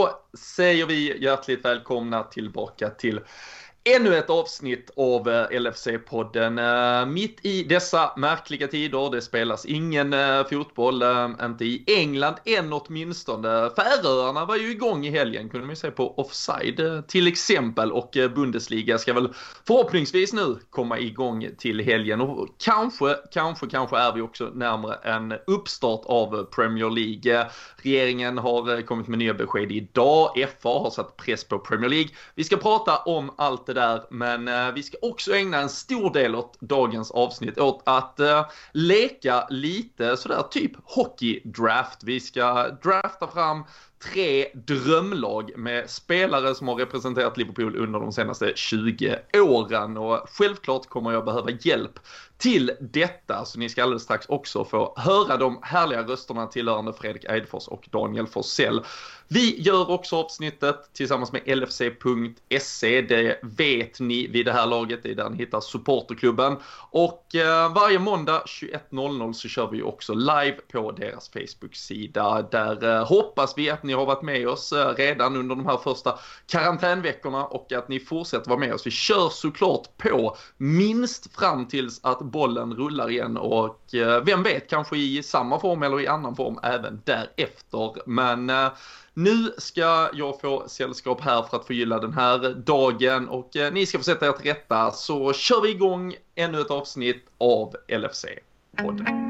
Då säger vi hjärtligt välkomna tillbaka till ännu ett avsnitt av eh, LFC-podden. Eh, mitt i dessa märkliga tider, det spelas ingen eh, fotboll, inte i England än åtminstone. Färöarna var ju igång i helgen, kunde man ju se på Offside till exempel och Bundesliga ska väl förhoppningsvis nu komma igång till helgen och kanske, kanske, kanske är vi också närmare en uppstart av Premier League. Regeringen har kommit med nya besked idag, FA har satt press på Premier League. Vi ska prata om allt det där, men eh, vi ska också ägna en stor del åt dagens avsnitt åt att eh, leka lite sådär typ hockeydraft. Vi ska drafta fram tre drömlag med spelare som har representerat Liverpool under de senaste 20 åren och självklart kommer jag behöva hjälp till detta så ni ska alldeles strax också få höra de härliga rösterna tillhörande Fredrik Eidfors och Daniel Forsell. Vi gör också avsnittet tillsammans med LFC.se. Det vet ni vid det här laget. Det är där ni hittar supporterklubben. Och eh, varje måndag 21.00 så kör vi också live på deras Facebook-sida. Där eh, hoppas vi att ni ni har varit med oss eh, redan under de här första karantänveckorna och att ni fortsätter vara med oss. Vi kör såklart på minst fram tills att bollen rullar igen och eh, vem vet, kanske i samma form eller i annan form även därefter. Men eh, nu ska jag få sällskap här för att förgylla den här dagen och ni ska få sätta er till rätta så kör vi igång ännu ett avsnitt av LFC-podden.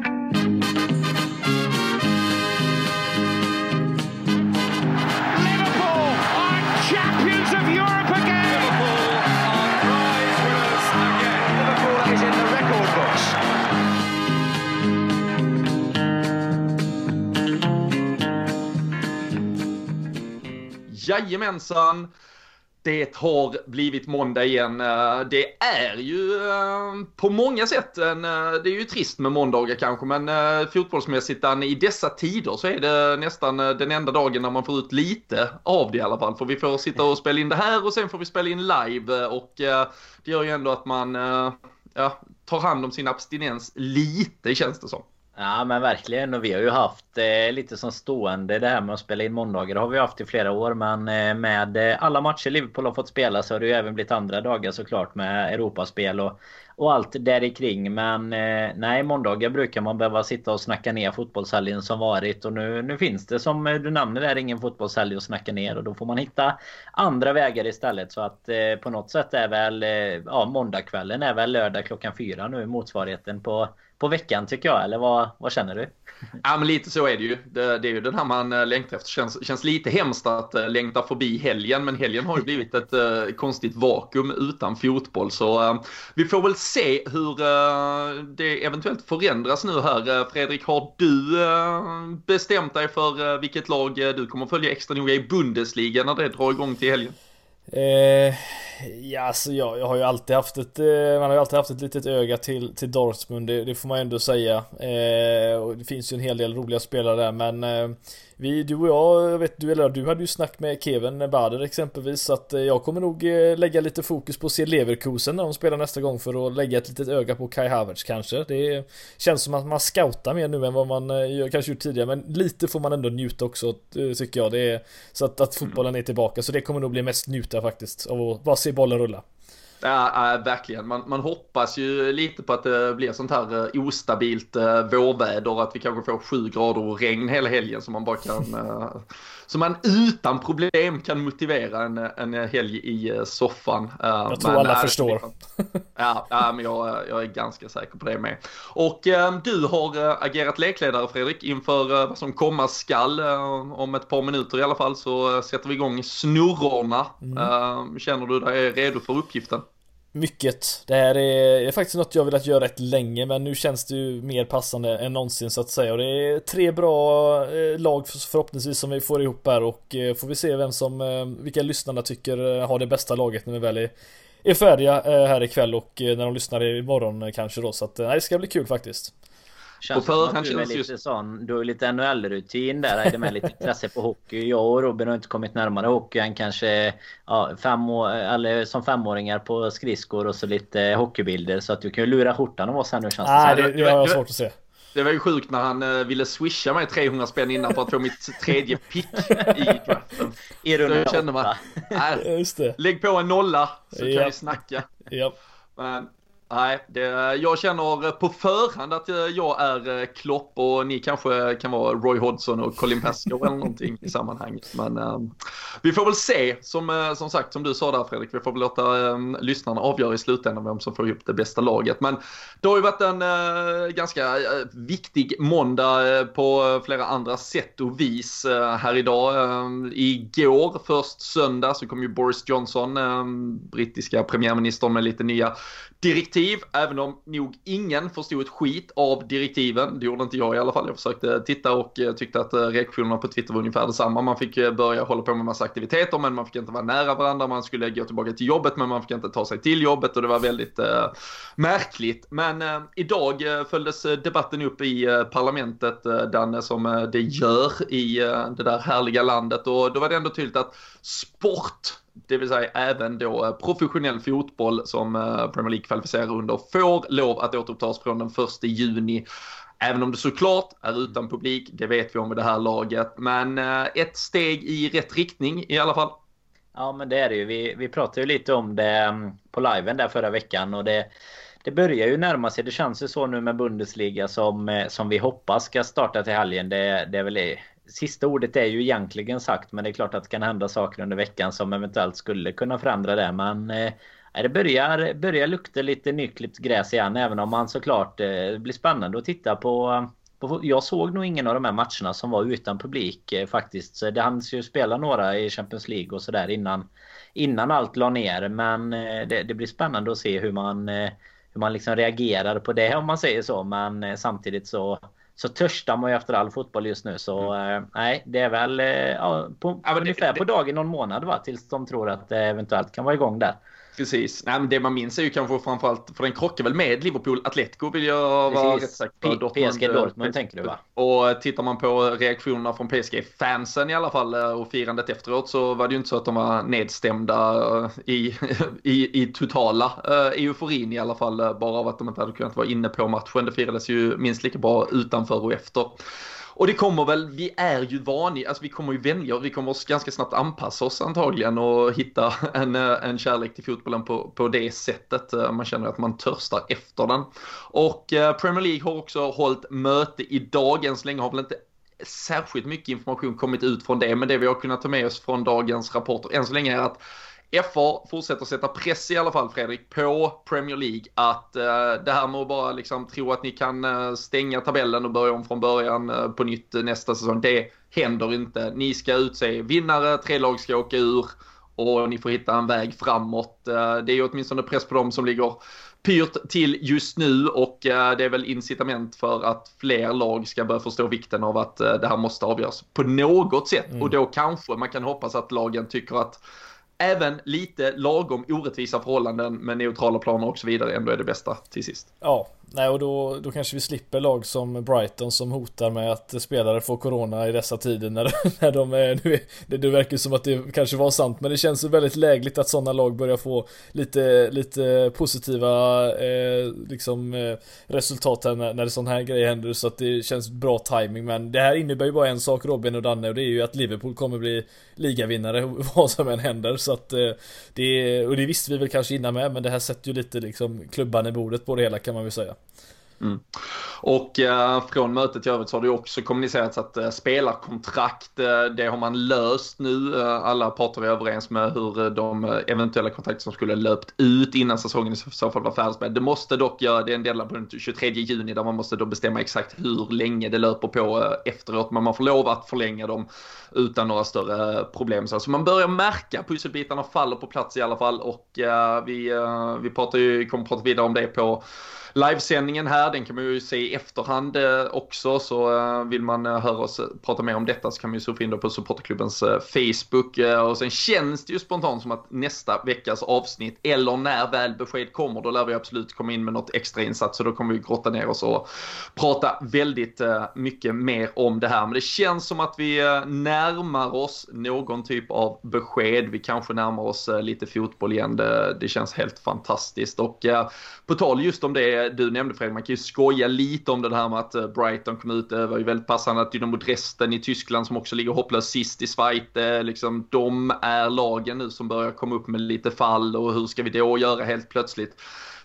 Jajamensan! Det har blivit måndag igen. Eh, det är ju eh, på många sätt en, eh, det är ju trist med måndagar kanske, men fotbollsmässigt i dessa tider så är det nästan den enda dagen när man får ut lite av det i alla fall. För vi får sitta och spela in det här och sen får vi spela in live och det gör ju ändå att man ja, tar hand om sin abstinens lite känns det som. Ja men verkligen och vi har ju haft eh, lite som stående det här med att spela in måndagar. Det har vi haft i flera år men eh, med eh, alla matcher Liverpool har fått spela så har det ju även blivit andra dagar såklart med Europaspel och, och allt där kring. Men eh, nej måndagar brukar man behöva sitta och snacka ner fotbollshelgen som varit och nu, nu finns det som eh, du nämner där ingen fotbollshelg att snacka ner och då får man hitta andra vägar istället. Så att eh, på något sätt är väl eh, ja måndagskvällen är väl lördag klockan fyra nu motsvarigheten på på veckan tycker jag, eller vad, vad känner du? Ja men lite så är det ju. Det, det är ju den här man eh, längtar efter. Känns, känns lite hemskt att uh, längta förbi helgen, men helgen har ju blivit ett uh, konstigt vakuum utan fotboll. Så uh, vi får väl se hur det eventuellt förändras nu här. Fredrik, har du bestämt dig för vilket lag du kommer följa extra noga i Bundesliga när det drar igång till helgen? Eh, ja, alltså jag, jag har ju alltid haft ett, eh, man har ju alltid haft ett litet öga till, till Dortmund, det, det får man ändå säga. Eh, och det finns ju en hel del roliga spelare där, men eh, vi, du och jag, jag vet du eller du hade ju snack med Kevin Bader exempelvis, så att eh, jag kommer nog eh, lägga lite fokus på att se Leverkusen när de spelar nästa gång för att lägga ett litet öga på Kai Havertz kanske. Det känns som att man scoutar mer nu än vad man eh, kanske gjort tidigare, men lite får man ändå njuta också tycker jag. Det är, så att, att fotbollen är tillbaka, så det kommer nog bli mest njuta faktiskt, av att bara se bollen rulla. Ja, äh, verkligen. Man, man hoppas ju lite på att det blir sånt här äh, ostabilt äh, vårväder, att vi kanske får sju grader och regn hela helgen så man bara kan äh, så man utan problem kan motivera en, en helg i eh, soffan. Eh, jag tror men, alla äh, förstår. Ja, ja, men jag, jag är ganska säker på det med. Och du har agerat lekledare Fredrik inför vad som komma skall. om ett par minuter i alla fall så sätter vi igång snurrorna. Mm. känner du dig redo för uppgiften? Mycket. Det här är, är, faktiskt något jag velat göra rätt länge men nu känns det ju mer passande än någonsin så att säga. Och det är tre bra eh, lag förhoppningsvis som vi får ihop här och eh, får vi se vem som, eh, vilka lyssnarna tycker har det bästa laget när vi väl är, är färdiga här ikväll och när de lyssnar imorgon kanske då. Så att nej, det ska bli kul faktiskt. Känns på du är lite just... sån, du har lite NHL-rutin där, är det med lite intresse på hockey. Jag och Robin har inte kommit närmare hockey än kanske ja, fem år, eller som femåringar på skridskor och så lite hockeybilder. Så att du kan ju lura skjortan av oss här nu känns det Nej, det, det har jag svårt att se. Det var ju sjukt när han uh, ville swisha mig 300 spänn innan för att få mitt tredje pick i draften. I runda kände man, äh, Just det. lägg på en nolla så ja. kan vi snacka. Ja. Men Nej, det, jag känner på förhand att eh, jag är eh, Klopp och ni kanske kan vara Roy Hodgson och Colin Pascoe eller någonting i sammanhanget. Men um, vi får väl se, som, eh, som sagt, som du sa där Fredrik, vi får väl låta um, lyssnarna avgöra i slutändan vem som får ihop det bästa laget. Men det har ju varit en uh, ganska uh, viktig måndag på flera andra sätt och vis här idag. Ehm, igår, först söndag, så kom ju Boris Johnson, brittiska premiärministern med lite nya direktiv, även om nog ingen förstod ett skit av direktiven. Det gjorde inte jag i alla fall. Jag försökte titta och eh, tyckte att eh, reaktionerna på Twitter var ungefär detsamma. Man fick eh, börja hålla på med massa aktiviteter, men man fick inte vara nära varandra. Man skulle gå tillbaka till jobbet, men man fick inte ta sig till jobbet och det var väldigt eh, märkligt. Men eh, idag följdes debatten upp i eh, parlamentet, eh, Danne, som det gör i det där härliga landet och då var det ändå tydligt att sport det vill säga även då eh, professionell fotboll som eh, Premier League kvalificerar under, får lov att återupptas från den 1 juni. Även om det såklart är utan publik, det vet vi om i det här laget. Men eh, ett steg i rätt riktning i alla fall. Ja men det är det ju. Vi, vi pratade ju lite om det mm, på liven där förra veckan och det det börjar ju närma sig. Det känns ju så nu med Bundesliga som, som vi hoppas ska starta till helgen. Det, det är väl sista ordet är ju egentligen sagt men det är klart att det kan hända saker under veckan som eventuellt skulle kunna förändra det. Men eh, det börjar, börjar lukta lite nyklippt gräs igen även om man såklart eh, blir spännande att titta på, på. Jag såg nog ingen av de här matcherna som var utan publik eh, faktiskt. Så det hanns ju spela några i Champions League och sådär innan, innan allt la ner. Men eh, det, det, blir spännande att se hur man, eh, hur man liksom reagerar på det om man säger så. Men eh, samtidigt så så törstar man ju efter all fotboll just nu. Så mm. eh, nej, det är väl eh, ja, på, ja, ungefär det, på dagen någon månad va? Tills de tror att det eventuellt kan vara igång där. Precis. Nej, men det man minns är ju kanske framförallt, för den krockar väl med Liverpool Atletico vill jag vara rätt säker på. Dortmund, PSG Dortmund tänker du va? Och tittar man på reaktionerna från PSG-fansen i alla fall eh, och firandet efteråt så var det ju inte så att de var nedstämda eh, i, i, i totala euforin i alla fall bara av att de inte hade kunnat vara inne på matchen. Det firades ju minst lika bra utanför och efter. Och det kommer väl, vi är ju vaniga, alltså vi kommer ju vänja oss, vi kommer ganska snabbt anpassa oss antagligen och hitta en, eh, en kärlek till fotbollen på, på det sättet. Eh, man känner att man törstar efter den. Och eh, Premier League har också hållit möte idag, än så länge har väl inte särskilt mycket information kommit ut från det, men det vi har kunnat ta med oss från dagens rapporter än så länge är att FA fortsätter sätta press i alla fall Fredrik på Premier League att uh, det här med att bara liksom tro att ni kan uh, stänga tabellen och börja om från början uh, på nytt nästa säsong. Det händer inte. Ni ska utse vinnare, tre lag ska åka ur och ni får hitta en väg framåt. det är ju åtminstone press på dem som ligger pyrt till just nu och det är väl incitament för att fler lag ska börja förstå vikten av att det här måste avgöras på något sätt. Mm. Och då kanske man kan hoppas att lagen tycker att även lite lagom orättvisa förhållanden med neutrala planer och så vidare ändå är det bästa till sist. Ja, nej och då, då kanske vi slipper lag som Brighton som hotar med att spelare får corona i dessa tider när, när de är, nu det, det verkar som att det kanske var sant men det känns väldigt lägligt att sådana lag börjar få lite, lite positiva eh, liksom eh, resultat här när, när sån här grejer händer så att det känns bra timing men det här innebär ju bara en sak Robin och Danne och det är ju att Liverpool kommer bli ligavinnare vad som än händer så att eh, det, och det visste vi väl kanske innan med men det här sätter ju lite liksom klubban i bordet på det hela kan man väl säga. Mm. Och eh, från mötet i övrigt så har det också kommunicerats att eh, spelarkontrakt, eh, det har man löst nu. Eh, alla parter är överens med hur eh, de eh, eventuella kontrakt som skulle löpt ut innan säsongen i så fall var färdig Det måste dock göra, det är en del på den 23 juni där man måste då bestämma exakt hur länge det löper på eh, efteråt. Men man får lov att förlänga dem utan några större eh, problem. Så man börjar märka pusselbitarna faller på plats i alla fall och vi, vi pratar ju, kommer prata vidare om det på livesändningen här, den kan man ju se i efterhand eh, också. Så eh, vill man eh, höra oss prata mer om detta så kan man ju surfa in på supporterklubbens Facebook. Och sen känns det ju spontant som att nästa veckas avsnitt, eller när väl besked kommer, då lär vi absolut komma in med något extra insats. Så då kommer vi grotta ner oss och prata väldigt mycket mer om det här. Men det känns som att vi närmar oss någon typ av besked. Vi kanske närmar oss lite fotboll igen. Det, det känns helt fantastiskt. Och på tal just om det det du nämnde Fredrik, man kan ju skoja lite om det här med att eh, Brighton kom ut. Det var ju väldigt passande att Dynamo Dresden i Tyskland som också ligger hopplöst sist i Schweiz, eh, liksom, de är lagen nu som börjar komma upp med lite fall och hur ska vi då göra helt plötsligt?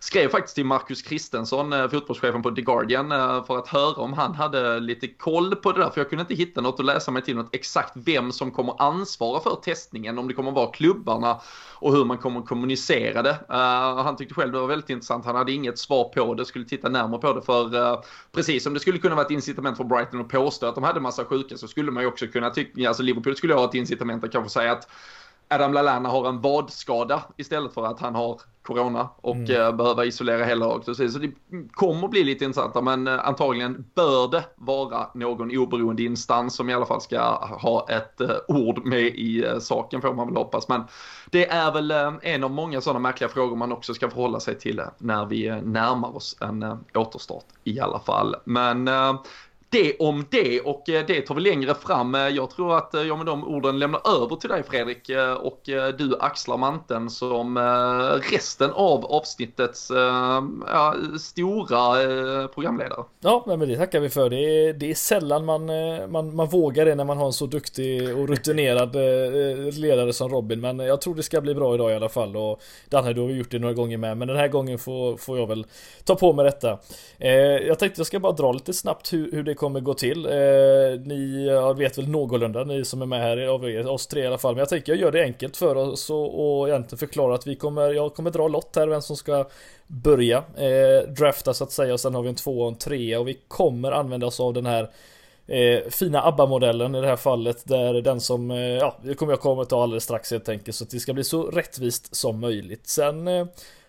Skrev faktiskt till Marcus Kristensson, eh, fotbollschefen på The Guardian, eh, för att höra om han hade lite koll på det där. För jag kunde inte hitta något att läsa mig till något exakt vem som kommer ansvara för testningen. Om det kommer vara klubbarna och hur man kommer kommunicera det. Uh, han tyckte själv det var väldigt intressant. Han hade inget svar på det, skulle titta närmare på det. För uh, precis som det skulle kunna vara ett incitament för Brighton att påstå att de hade massa sjuka så skulle man ju också kunna tycka, alltså Liverpool skulle ha ett incitament att kanske säga att Adam Lallana har en vadskada istället för att han har corona och mm. Eh, behöva isolera hela laget. Så det kommer bli lite intressant men eh, antagligen bör det vara någon oberoende instans som i alla fall ska ha ett uh, ord med i saken får man väl hoppas. Men det är väl en av många sådana märkliga frågor man också ska förhålla sig till när vi närmar oss en återstart i alla fall. Men det om det och eh, det tar vi längre fram. Eh, jag tror att eh, jag med de orden lämnar över till dig Fredrik och du axlar manteln som resten av avsnittets ja, stora programledare. Ja, men det tackar vi för. Det är, det är sällan man, man, man vågar det när man har en så duktig och rutinerad ledare som Robin. Men jag tror det ska bli bra idag i alla fall. Och Danne, du har gjort det några gånger med. Men den här gången får, får jag väl ta på mig detta. Jag tänkte jag ska bara dra lite snabbt hur, hur det kommer gå till. Eh, ni vet väl någorlunda, ni som är med här, av er, oss tre i alla fall. Men jag tänker jag gör det enkelt för oss och, och egentligen förklara att vi kommer, jag kommer dra lott här vem som ska börja eh, drafta så att säga. Och sen har vi en två och en trea och vi kommer använda oss av den här Eh, fina ABBA-modellen i det här fallet där den som, eh, ja det kommer jag komma ta alldeles strax helt enkelt så att det ska bli så rättvist som möjligt. Sen eh,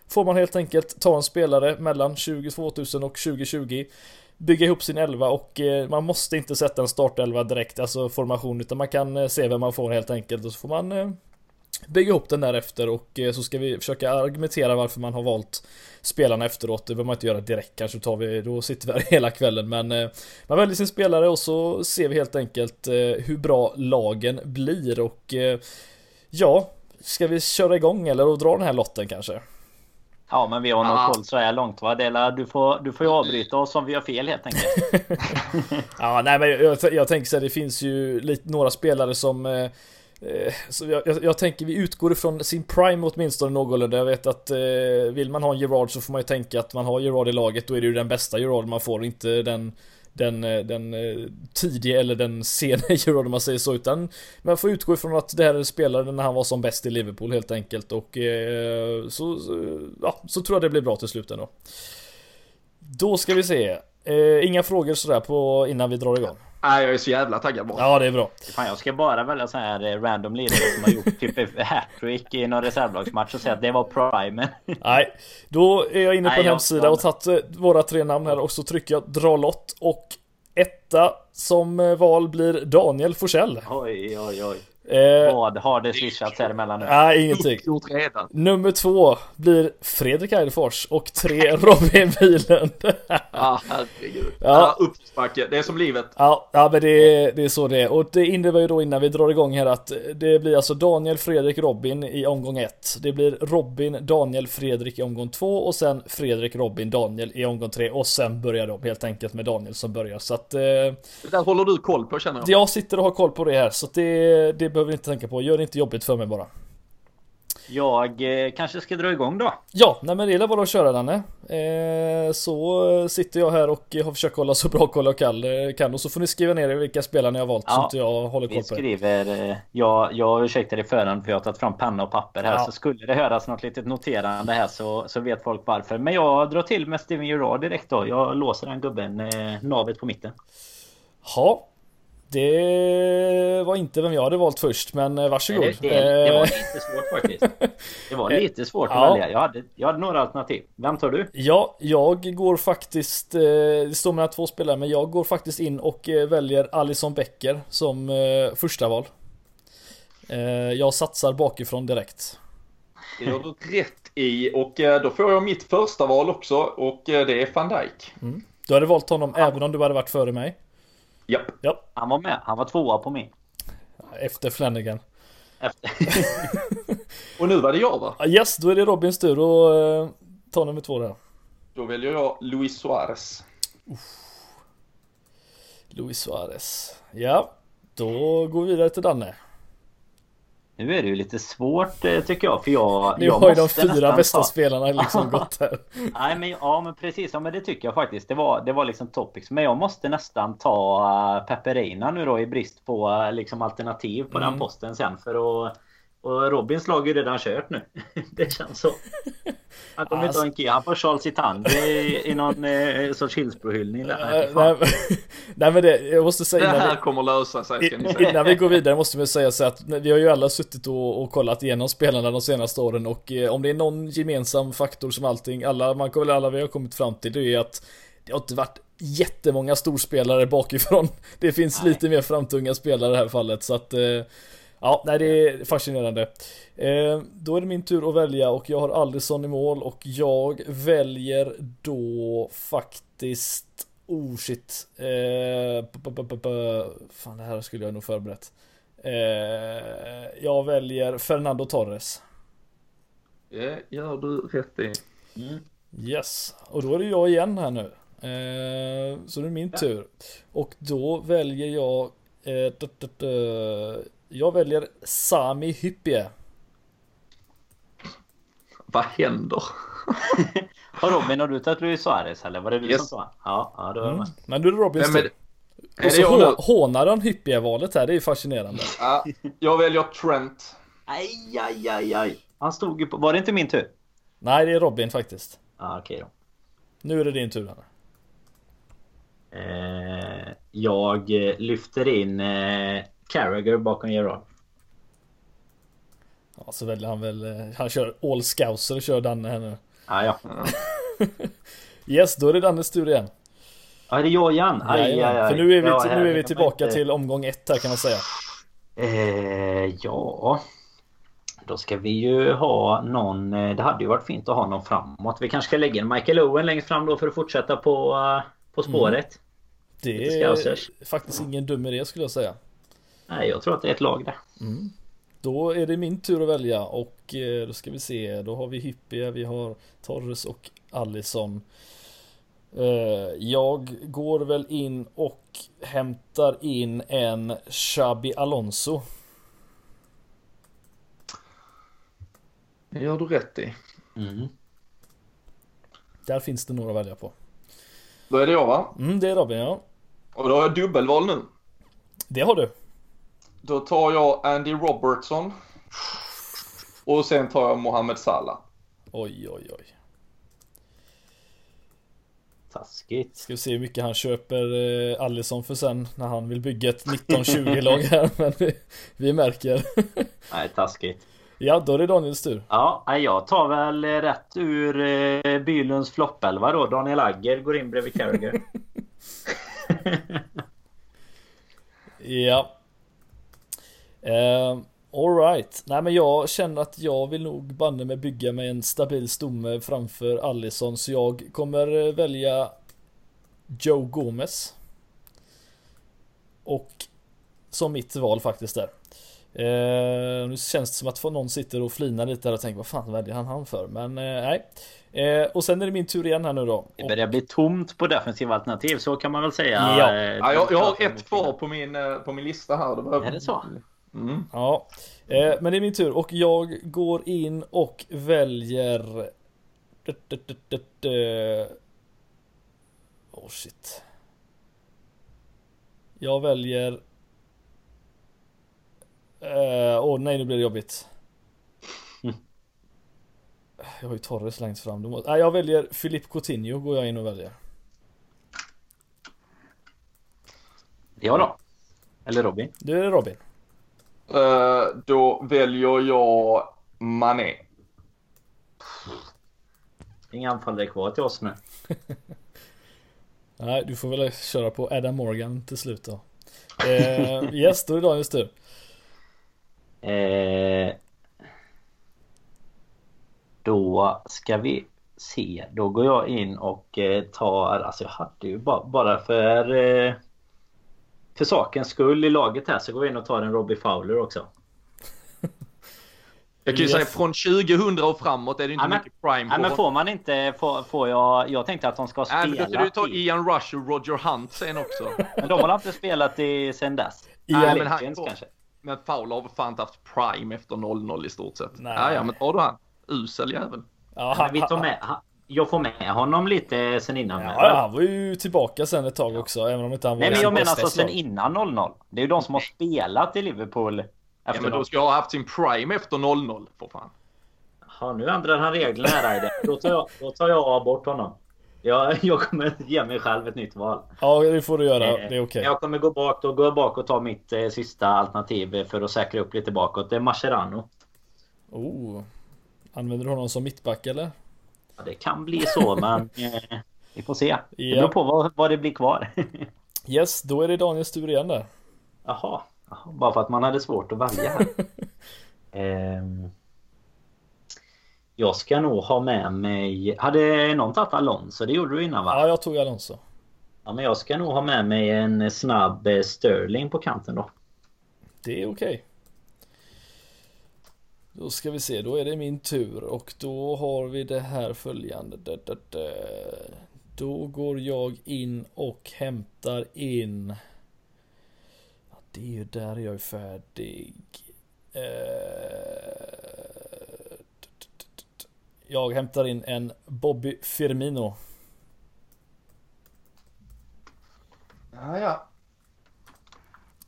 får man helt enkelt ta en spelare mellan 2020 och 2020 bygga ihop sin elva och eh, man måste inte sätta en startelva direkt, alltså formation, utan man kan eh, se vem man får helt enkelt och så får man eh, bygga ihop den därefter och så ska vi försöka argumentera varför man har valt spelarna efteråt. Det behöver man inte göra direkt kanske tar vi, då sitter vi här hela kvällen men man väljer sin spelare och så ser vi helt enkelt hur bra lagen blir och ja, ska vi köra igång eller och dra den här lotten kanske? Ja, men vi har nog koll så här långt va? Dela, du, får, du får ju avbryta oss om vi har fel helt enkelt. ja, nej men jag, jag tänker så här, det finns ju lite, några spelare som eh, eh så jag, jag, jag, tänker vi utgår ifrån sin prime åtminstone någorlunda. Jag vet att eh, vill man ha en Gerard så får man ju tänka att man har Gerard i laget. Då är det ju den bästa Gerard man får, inte den den, eh, den eh, tidiga eller den sena Gerard om man säger så utan man får utgå ifrån att det här spelade när han var som bäst i Liverpool helt enkelt och eh, så, ja, så tror jag det blir bra till slut ändå. Då ska vi se inga frågor sådär på innan vi drar igång. Nej, jag är så jävla taggad bara. Ja, det är bra. Fan, jag ska bara välja så här random lirare som har gjort typ hattrick i någon reservlagsmatch och säga att det var primen. Nej, då är jag inne på Nej, en hemsida och tagit eh, våra tre namn här och så trycker jag dra lott och etta som eh, val blir Daniel Forsell. Oj, oj, oj. Eh, Vad har det swishats här emellan nu? Nej, ingenting. Nummer två blir Fredrik Eidefors och tre Robin Bylund. ah, herregud. Ja, uppförsbacke. Det är som livet. Ja, ja men det, det är så det är. Och det innebär ju då innan vi drar igång här att det blir alltså Daniel, Fredrik, Robin i omgång ett. Det blir Robin, Daniel, Fredrik i omgång två och sen Fredrik, Robin, Daniel i omgång tre och sen börjar de helt enkelt med Daniel som börjar. Så att... Eh, det där håller du koll på känner jag. Jag sitter och har koll på det här så att det, det behöver inte tänka på. Gör det inte jobbigt för mig bara. Jag eh, kanske ska dra igång då. Ja, nej men det är bara att köra Danne. Eh, så sitter jag här och har försökt hålla så bra koll jag kan, och så får ni skriva ner vilka spelare ni har valt ja, så inte jag håller koll på Vi skriver, eh, jag, jag ursäktar i förhand för jag har tagit fram penna och papper här ja. så skulle det höras något litet noterande här så, så vet folk varför. Men jag drar till med Steven Gerrard direkt då. Jag låser den gubben, eh, navet på mitten. Ja, det var inte vem jag hade valt först, men eh, varsågod. Det, det, det, var eh, lite svårt faktiskt. Det var lite svårt att ja. välja. Jag hade, jag hade några alternativ. Vem tar du? Ja, jag går faktiskt... Eh, det står mellan två spelare, men jag går faktiskt in och väljer Alison Becker som första val. Jag satsar bakifrån direkt. Det gör du rätt i och då får jag mitt första val också och det är van Dijk. Mm. Du hade valt honom ja. även om du hade varit före mig. Japp. Ja. Han var med. Han var tvåa på min. Efter Flanagan. Efter. och nu var det jag va? Yes, då är det Robins tur att uh, ta nummer två där. Då väljer jag Luis Suarez. Luis Suarez. Ja, då går vi vidare till Danne. Nu är det ju lite svårt eh, tycker jag för jag... Nu jag har ju de fyra bästa ta- spelarna liksom gått här. Nej men ja men precis, ja men det tycker jag faktiskt. Det var, det var liksom topics. Men jag måste nästan ta uh, Peperina nu då i brist på eh, liksom alternativ på Mm. den posten sen för att... Och Robins lag är ju redan kört nu. det känns så. Han kommer inte Alltså- ha en key. Han får Charles Itand i, i någon eh, sorts Hillsborough-hyllning där. Nej, Nej, men det, jag måste säga Det innan här vi, kommer lösa sig ska ni säga. innan vi går vidare måste vi säga så att vi har ju alla suttit och, och kollat igenom spelarna de senaste åren och eh, om det är någon gemensam faktor som allting, alla, man kommer väl alla vi har kommit fram till det är att det har inte varit jättemånga storspelare bakifrån. Det finns Nej. lite mer framtunga spelare i det här fallet så att eh, Ja, nej det är fascinerande. Eh, då är det min tur att välja och jag har Alisson i mål och jag väljer då faktiskt Oh shit. Eh, fan det här skulle jag nog förberett. Eh, jag väljer Fernando Torres. Det gör du rätt i. Mm. Yes, och då är det jag igen här nu. Eh, så det är min tur. Och då väljer jag eh, Jag väljer Sami Hyppie. Vad händer? Har Robin, har du tagit Luis Suarez eller var det du Yes. som sa? Ja, ja då är jag Mm. med. Men nu är det Robins tur. det? Är Och det så hå- hånar han Hyppie-valet här, det är fascinerande. Ja, jag väljer Trent. Aj, aj, aj, aj. Han stod ju på... Var det inte min tur? Nej, det är Robin faktiskt. Ja, okej då. Nu är det din tur Hanna. Eh, jag lyfter in eh, Carragher bakom Gerard. Ja, så väljer han väl, eh, han kör All Scouser kör Danne här nu. Ah, ja. Yes, då är det Dannes tur igen. ja, är det jag igen? Aj, aj, aj. För nu är vi, Ja, nu är vi tillbaka inte- till omgång ett här kan man säga. Eh, ja... Då ska vi ju ha någon... eh, Det hade ju varit fint att ha någon framåt. Vi kanske ska lägga en Michael Owen längst fram då för att fortsätta på, eh, på spåret. Det Lite är faktiskt ingen dum idé skulle jag säga. Nej, jag tror att det är ett lag där. Då är det min tur att välja och eh, då ska vi se, då har vi Hyppie, vi har Torres och Allison. Eh, Jag går väl in och hämtar in en Xabi Alonso. Det gör du rätt i. Mm. Där finns det några att välja på. Då är det jag va? Mm, det är Robin ja. Och då har jag dubbelval nu. Det har du. Då tar jag Andy Robertson. Och sen tar jag Mohamed Salah. Oj, oj, oj. Taskigt. Ska vi se hur mycket han köper eh, Allison för sen när han vill bygga ett 19-20 lag här. Men vi, vi märker. Nej, taskigt. ja, då är det Daniels tur. Ja, jag tar väl eh, rätt ur eh, Bylunds floppelva då. Daniel Agger går in bredvid Carragher. Ja. Uh, Alright. Nej men jag känner att jag vill nog banne mig bygga med en stabil stomme framför Allison. Så jag kommer eh, välja Joe Gomez. Och som mitt val faktiskt där. Eh, nu känns det som att någon sitter och flinar lite där och tänker vad fan väljer han han för? Men eh, nej. Eh, och sen är det min tur igen här nu då. Det börjar bli tomt på defensiva alternativ, så kan man väl säga. Ja. Eh, Ja, jag, jag har ett kvar på min, på min lista här. Det behöver... Är det så? Mm. Ja, eh, men det är min tur och jag går in och väljer... Oh shit. Jag väljer... Åh oh, nej, nu blir det jobbigt. Jag har ju Torres längst fram. Då måste... Nej, jag väljer Filip Coutinho går jag in och väljer. Ja då. Eller Robin. Det är Robin. Eh, då väljer jag Mané. Inga anfallare kvar till oss nu. Nej, du får väl köra på Adam Morgan till slut då. Eh, yes, då är det Daniels tur. Eh, då ska vi se. Då går jag in och eh, tar, alltså jag hade ju bara, bara för eh, för sakens skull i laget här så går vi in och tar en Robbie Fowler också. Jag kan ju yes. säga från 2000 och framåt är det inte ja, men, mycket prime. Ja, men får man inte, får, får jag, jag tänkte att de ska spela. Nej, men då ska du ta Ian Rush och Roger Hunt sen också. men de har inte spelat i sen dess? Ian Nej, men han, kanske. Men Fowler har fan inte haft prime efter 0-0 i stort sett. Nej. Ja, ja, men tar du han. Usel jävel. Ja, han, vi tar med, jag får med honom lite sen innan. Ja, ja, han var ju tillbaka sen ett tag också. Även om inte han var Nej men jag menar alltså sen innan 0-0. Det är ju de som har spelat i Liverpool. Ja men då ska ha haft sin prime efter 0-0 för fan. Ja nu ändrar han reglerna här Då tar jag, då tar jag bort honom. Jag, jag kommer ge mig själv ett nytt val. Ja det får du göra. Det är okej. Okay. Jag kommer gå bak. Då går jag bak och tar mitt eh, sista alternativ för att säkra upp lite bakåt. Det är Mascherano. Oh. Använder du honom som mittback eller? Ja, det kan bli så men eh, vi får se. Det beror på vad, vad det blir kvar. yes, då är det Daniels tur igen där. Jaha, Jaha bara för att man hade svårt att välja här. eh, jag ska nog ha med mig... Hade någon tagit Alonso? Det gjorde du innan va? Ja, jag tog Alonso. Ja, men jag ska nog ha med mig en snabb eh, Sterling på kanten då. Det är okej. Då ska vi se, då är det min tur och då har vi det här följande. Då går jag in och hämtar in. det är ju där jag är färdig. Eh, jag hämtar in en Bobby Firmino. Ja, ja.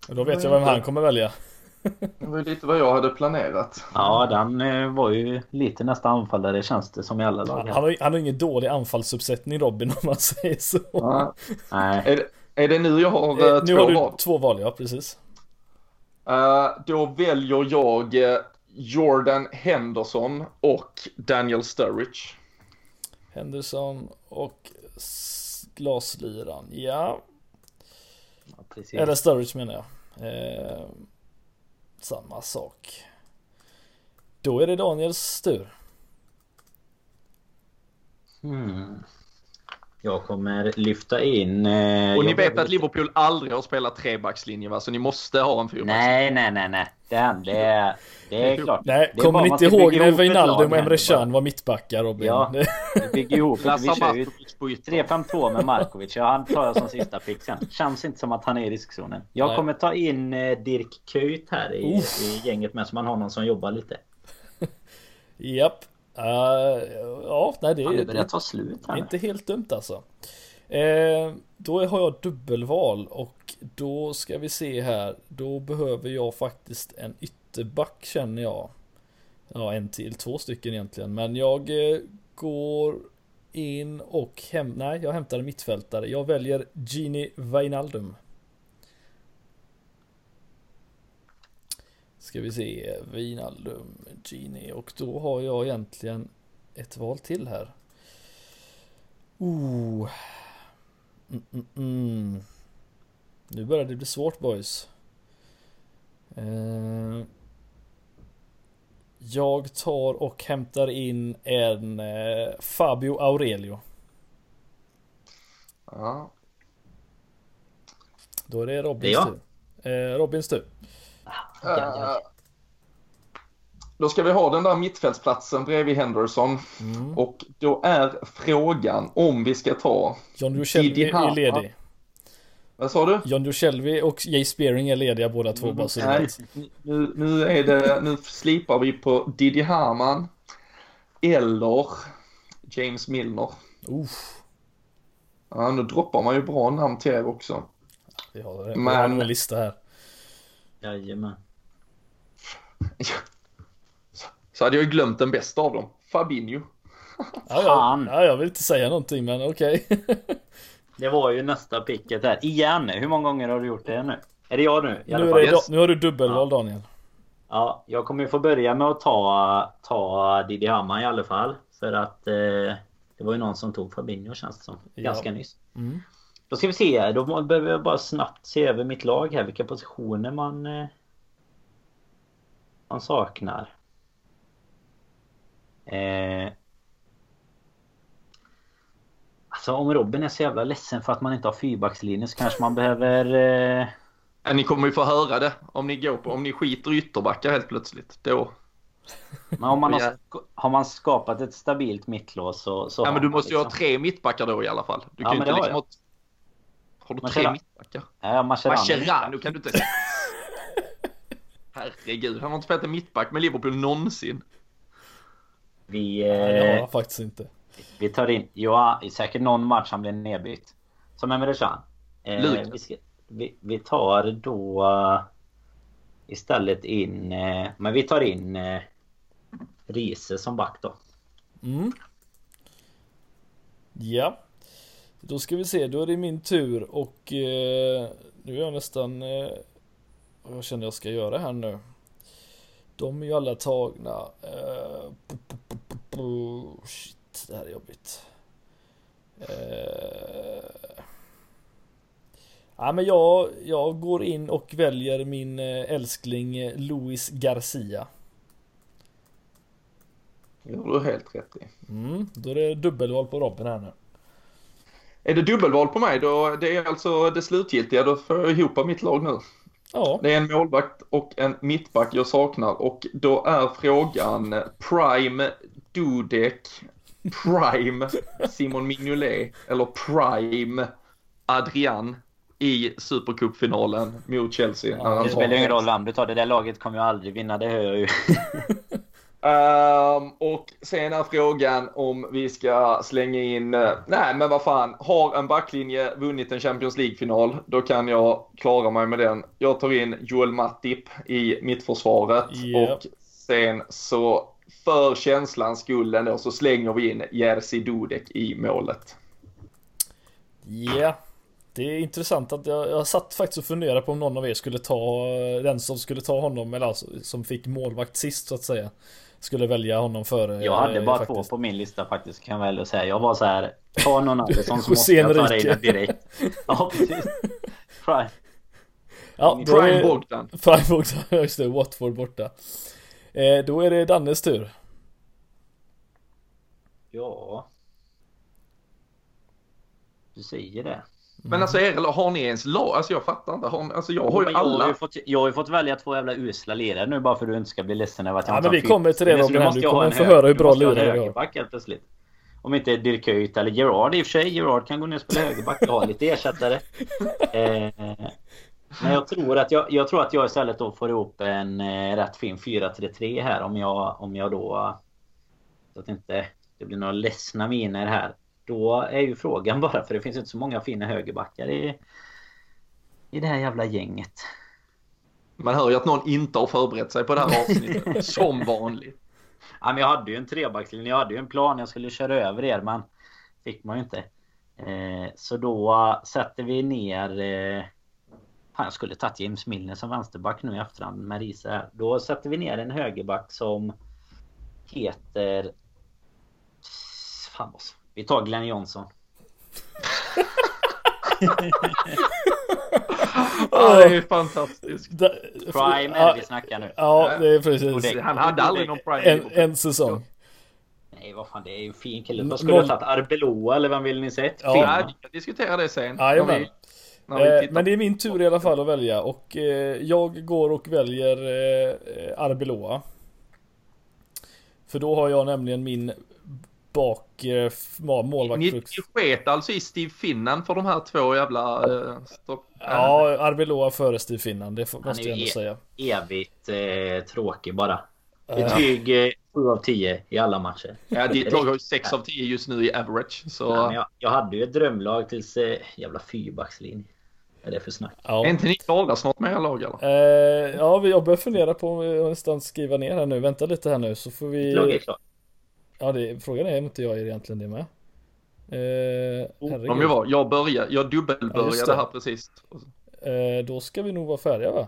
Då vet jag vem han kommer välja. Det var ju lite vad jag hade planerat. Ja, den eh, var ju lite nästa anfallare känns det som i alla lag. Han har, han har ingen dålig anfallsuppsättning Robin om man säger så. Ja. Nej. Är, det, är det nu jag har eh, Nu två har du val? två val, ja precis. Uh, då väljer jag Jordan Henderson och Daniel Sturridge. Henderson och glasliran, ja. ja Eller Sturridge menar jag. Eh, samma sak. Då är det Daniels tur. Hmm. Jag kommer lyfta in... Eh, och ni vet att Liverpool aldrig har spelat trebackslinje va? Så ni måste ha en fyrbackslinje. Nej, nej, nej, nej. Det, det, det är klart. Nej, kommer ni inte ihåg när Wijnaldum och Emre Can var mittbackar Robin? Ja, vi bygger ihop Vi kör ju 3-5-2 med Markovic. Ja, han tar jag som sista pick sen. Känns inte som att han är i riskzonen. Jag nej. kommer ta in eh, Dirk Kuyt här i, i gänget med så man har någon som jobbar lite. Japp. Uh, ja, nej det, är... börjar ta slut här. Inte helt dumt alltså. Eh, då har jag dubbelval och då ska vi se här. Då behöver jag faktiskt en ytterback känner jag. Ja, en till, två stycken egentligen. Men jag eh, går in och hem, nej, jag hämtar en mittfältare. Jag väljer Gini Wijnaldum. Ska vi se, Wijnaldum, Gini och då har jag egentligen ett val till här. Oh. Mm, mm, mm. Nu börjar det bli svårt boys. Eh. Jag tar och hämtar in en eh, Fabio Aurelio. Ja. Då är det Robins det tur. Eh, Robins tur. Uh, då ska vi ha den där mittfältsplatsen bredvid Henderson. Mm. Och då är frågan om vi ska ta... John Juscelvi är ledig. Vad sa du? John Juscelvi och Jay Spearing är lediga båda två. Mm, nej, nu, nu, är det, nu slipar vi på Didi Hamann. Eller James Milner. Uff. Ja, nu droppar man ju bra namn till er också. Vi har, det. Men... vi har en lista här. Jajamän. Så, så hade jag ju glömt den bästa av dem. Fabinho. Ja, ja, ja, jag vill inte säga någonting men okej. Okay. det var ju nästa picket där. Igen! Hur många gånger har du gjort det nu? Är det jag nu? Nu, är det, nu har du dubbelval ja. Daniel. Ja, jag kommer ju få börja med att ta, ta Didi Hammar i alla fall. För att eh, det var ju någon som tog Fabinho känns det som. Ganska ja. nyss. Mm. Då ska vi se. Då behöver jag bara snabbt se över mitt lag här. Vilka positioner man... Eh, man saknar. Eh, alltså om Robin är så jävla ledsen för att man inte har fyrbackslinje så kanske man behöver... Eh... ni kommer ju få höra det om ni går på, om ni skiter i ytterbackar helt plötsligt. Då... Men om man har, har man skapat ett stabilt mittlås så... så ja, men du måste ju liksom... ha tre mittbackar då i alla fall. Du Ja, kan inte det har liksom jag. ha... Har du Mascherano. tre mittbackar? Ja, Mascherano. Mascherano kan du inte... Herregud, han har inte spelat en mittback med Liverpool någonsin. Vi, eh, han faktiskt inte. Vi tar in... Ja, i säkert någon match han blir nedbytt. Som Emre Can. Eh, vi, ska, vi, vi tar då eh, istället in... Eh, men vi tar in eh, Riese som back då. Mm. Ja. Då ska vi se, då är det min tur och nu är jag nästan... Vad jag känner jag ska göra här nu. De är ju alla tagna. Eh, Shit, det här är jobbigt. Eh, ja, men jag, jag går in och väljer min eh, älskling eh, Luis Garcia. Det har du helt rätt i. Mm, då är det dubbelval på Robin här nu. Är det dubbelval på mig då? Det är alltså det slutgiltiga. Då får jag ihop mitt lag nu. Ja, Det är en målvakt och en mittback jag saknar och då är frågan Prime Dudek, Prime Simon Mignolet eller Prime Adrian i Supercupfinalen mot Chelsea. Ja, Det spelar ingen roll vem du tar. Det där laget kommer ju aldrig vinna. Det hör jag ju. Ehm, och sen är frågan om vi ska slänga in, nej men vad fan, har en backlinje vunnit en Champions League-final, då kan jag klara mig med den. Jag tar in Joel Matip i mittförsvaret Ja. och sen så för känslans skull ändå så slänger vi in Jerzy Dudek i målet. Ja, det är intressant att jag, jag satt faktiskt och funderade på om någon av er skulle ta den som skulle ta honom, eller alltså, som fick målvakt sist så att säga. Skulle välja honom före. Jag hade eh, bara faktiskt. två på min lista faktiskt kan jag väl säga. Jag var så här. Ta någon annan som måste jag ta den direkt. Ja precis. Prime. Ja, då Prime Bogdan. Prime Bogdan, just det, Watford borta. Eh, då är det Dannes tur. Ja. Du säger det. Men alltså er, har ni ens lag? Alltså jag fattar inte. Har, ni- alltså jag har ju Men Jag har alla. ju, fått, jag har ju fått välja två jävla usla lirare nu bara för att du inte ska bli ledsen över att jag Ja, inte men vi kommer till det, fyra. Så Robin, Du kommer en få höra hur bra lirare du har. helt plötsligt. Om inte Dirköjt eller Gerard i och för sig. Gerard kan gå ner och spela högerback. Jag har lite ersättare. Eh, men jag tror att jag, jag tror att jag istället då får ihop en eh, rätt fin 4-3-3 här om jag, om jag då... Så att inte det blir några ledsna miner här. Då är ju frågan bara, för det finns inte så många fina högerbackar i, i det här jävla gänget. Man hör ju att någon inte har förberett sig på det här avsnittet. som vanligt. Ja, men jag hade ju en trebackslinje, jag hade ju en plan. Jag skulle köra över er men fick man ju inte. Eh, så då sätter vi ner... Eh, fan, jag skulle tagit James Milner som vänsterback nu i efterhand med Riese här. Då sätter vi ner en högerback som heter... Fan vad... Vi tar Glenn Johnson. Ja, det är fantastiskt. Da, Prime är det vi snackar nu. ja, det är precis. Det- Han hade aldrig någon prime. En, en säsong. Nej vad fan det är ju en fin kille. Vad skulle jag tagit? Arbeloa eller vem vill ni sett? Ja. Vi kan diskutera det sen. Jajamän. vi Eh, men det är min tur i alla fall att välja och eh, jag går och väljer eh, Arbeloa. För då har jag nämligen min bak eh, målvakt. Ni, ni sket alltså i Steve Finnan för de här två jävla... Eh, stopp. Ja, Arbeloa före Steve Finland, det får- Han måste är jag ändå e- säga. evigt eh, tråkig bara. Betyg eh, 7 av 10 i alla matcher. Ja, ditt lag har ju 6 av 10 just nu i average. Så Ja, men jag, jag hade ju ett drömlag tills eh, jävla fyrbackslinje. Är det för snack? Ja. är inte ni klara snart med era lag eller? Eh, ja, vi- jag börjar fundera på om jag nästan skriva ner här nu. Vänta lite här nu så får Mitt lag är vi... klart. Ja, det, frågan är om inte jag är egentligen det med. Eh, Om herregud. jag var. Jag börjar, jag Ja, dubbelbörjade det. här precis. Eh, då ska vi nog vara färdiga va?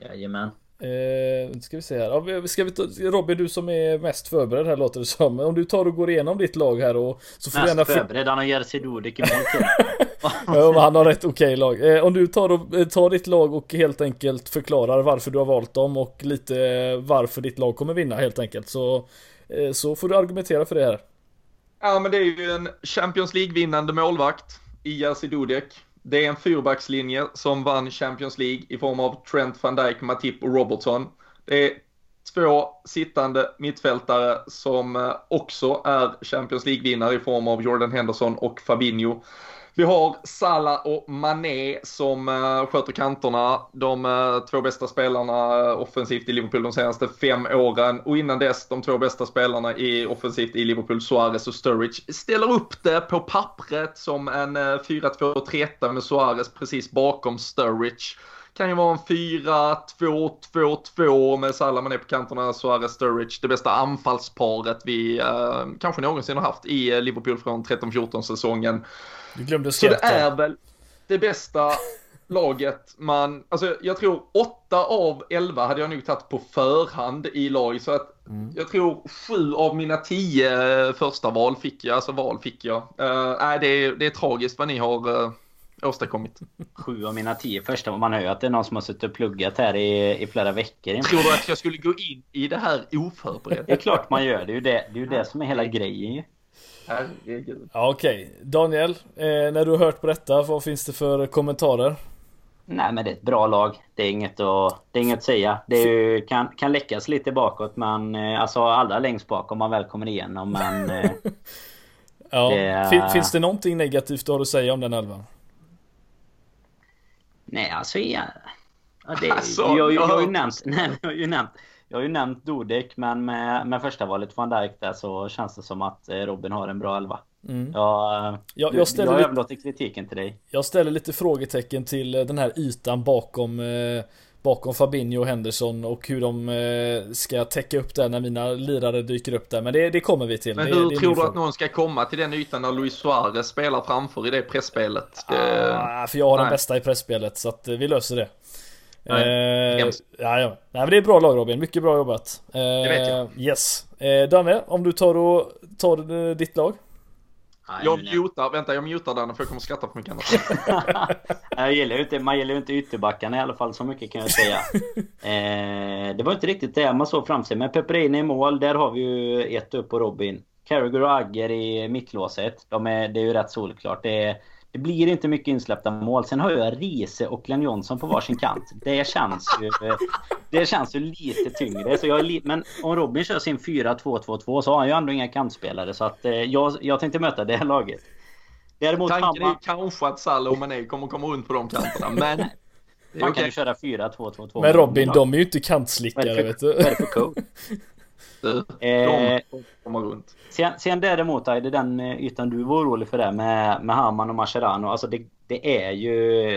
Jajamän. Eh, ska vi se här. Ska vi ta, Robin, du som är mest förberedd här låter det som. Om du tar och går igenom ditt lag här och så får du gärna... Mest För... förberedd. Han har Jerzy Dudek i. Ja, han har rätt okej lag. Eh, om du tar, och, eh, tar ditt lag och helt enkelt förklarar varför du har valt dem och lite eh, varför ditt lag kommer vinna helt enkelt. Så, eh, så får du argumentera för det här. Ja, men det är ju en Champions League-vinnande målvakt i Jerzy Dudek. Det är en fyrbackslinje som vann Champions League i form av Trent van Dijk, Matip och Robertson. Det är två sittande mittfältare som eh, också är Champions League-vinnare i form av Jordan Henderson och Fabinho. Vi har Salah och Mané som eh, sköter kanterna. De eh, två bästa spelarna eh, offensivt i Liverpool de senaste fem åren. Och innan dess de två bästa spelarna i offensivt i Liverpool, Suarez och Sturridge. Ställer upp det på pappret som en 4-2-3 med Suarez precis bakom Sturridge. Kan ju vara en 4-2-2-2 med Salah Mané på kanterna, Suarez Sturridge. Det bästa anfallsparet vi kanske någonsin har haft i Liverpool från 13-14 säsongen. Du glömde Så det är väl det bästa laget man, alltså jag tror 8 av 11 hade jag nog tagit på förhand i lag så att mm. jag tror 7 av mina 10 första val fick jag, alltså val fick jag. Uh, nej, det är, det är tragiskt vad ni har uh, åstadkommit. Sju av mina tio första, man hör ju att det är någon som har suttit och pluggat här i, i flera veckor. Tror du att jag skulle gå in i det här oförberedd? Det är klart man gör, det är ju det, det, är ju det som är hela grejen Herregud. Ja, Okej, okay. Daniel, eh, när du har hört på detta, vad finns det för kommentarer? Nej men det är ett bra lag. Det är inget att, det är inget att säga. Det ju, kan, kan läckas lite bakåt men eh, alltså allra längst bak om man väl kommer igenom men... Eh, ja. Det, finns det någonting negativt du har att säga om den elvan? Nej alltså ja, det, alltså, jag, jag, jag, har ju nämnt, nej, jag har ju nämnt jag har ju nämnt Dodek men med, med första valet van Dijk där så känns det som att eh, Robin har en bra elva. Mm. Jag, jag, jag, ställer jag överlåter kritiken till dig. Jag ställer lite frågetecken till eh, den här ytan bakom eh, Bakom Fabinho och Henderson och hur de eh, ska täcka upp det när mina lirare dyker upp där. Men det, det kommer vi till. Men hur det, det tror du att någon ska komma till den ytan när Luis Suarez spelar framför i det pressspelet? Ah, för jag har Nej. den bästa i pressspelet så att vi löser det. Nej, eh, ja, ja. Nej men det är bra lag Robin, mycket bra jobbat. Eh, det vet jag. Yes. Eh, Danne, om du tar och tar ditt lag. Jag mutar, vänta jag mutar den för jag kommer skratta för mycket annat. jag gillar ju inte, man gillar ju inte ytterbackarna i alla fall, så mycket kan jag säga. eh, det var inte riktigt det man såg fram sig. Men Pepperini i mål, där har vi ju ett upp på Robin. Carragher och Agger i mittlåset. De är, det är ju rätt solklart. Det är, det blir inte mycket insläppta mål. Sen har jag Riese och Glenn Johnson på varsin kant. Det känns ju, det känns ju lite tyngre. Så jag li men om Robin kör sin 4-2-2-2 så har han ju ändå inga kantspelare. Så att, eh, jag, jag tänkte möta det här laget. Däremot Tanken är ju kanske att Salah och Mané kommer komma runt på de kanterna. Men man kan ju köra 4-2-2-2. Men Robin, de är ju inte kantslickare vet du. Vad är det för code? de kommer runt. Sen, sen däremot är det den eh, ytan du var orolig för där med, med Haman och Mascherano. Alltså det, det, är ju,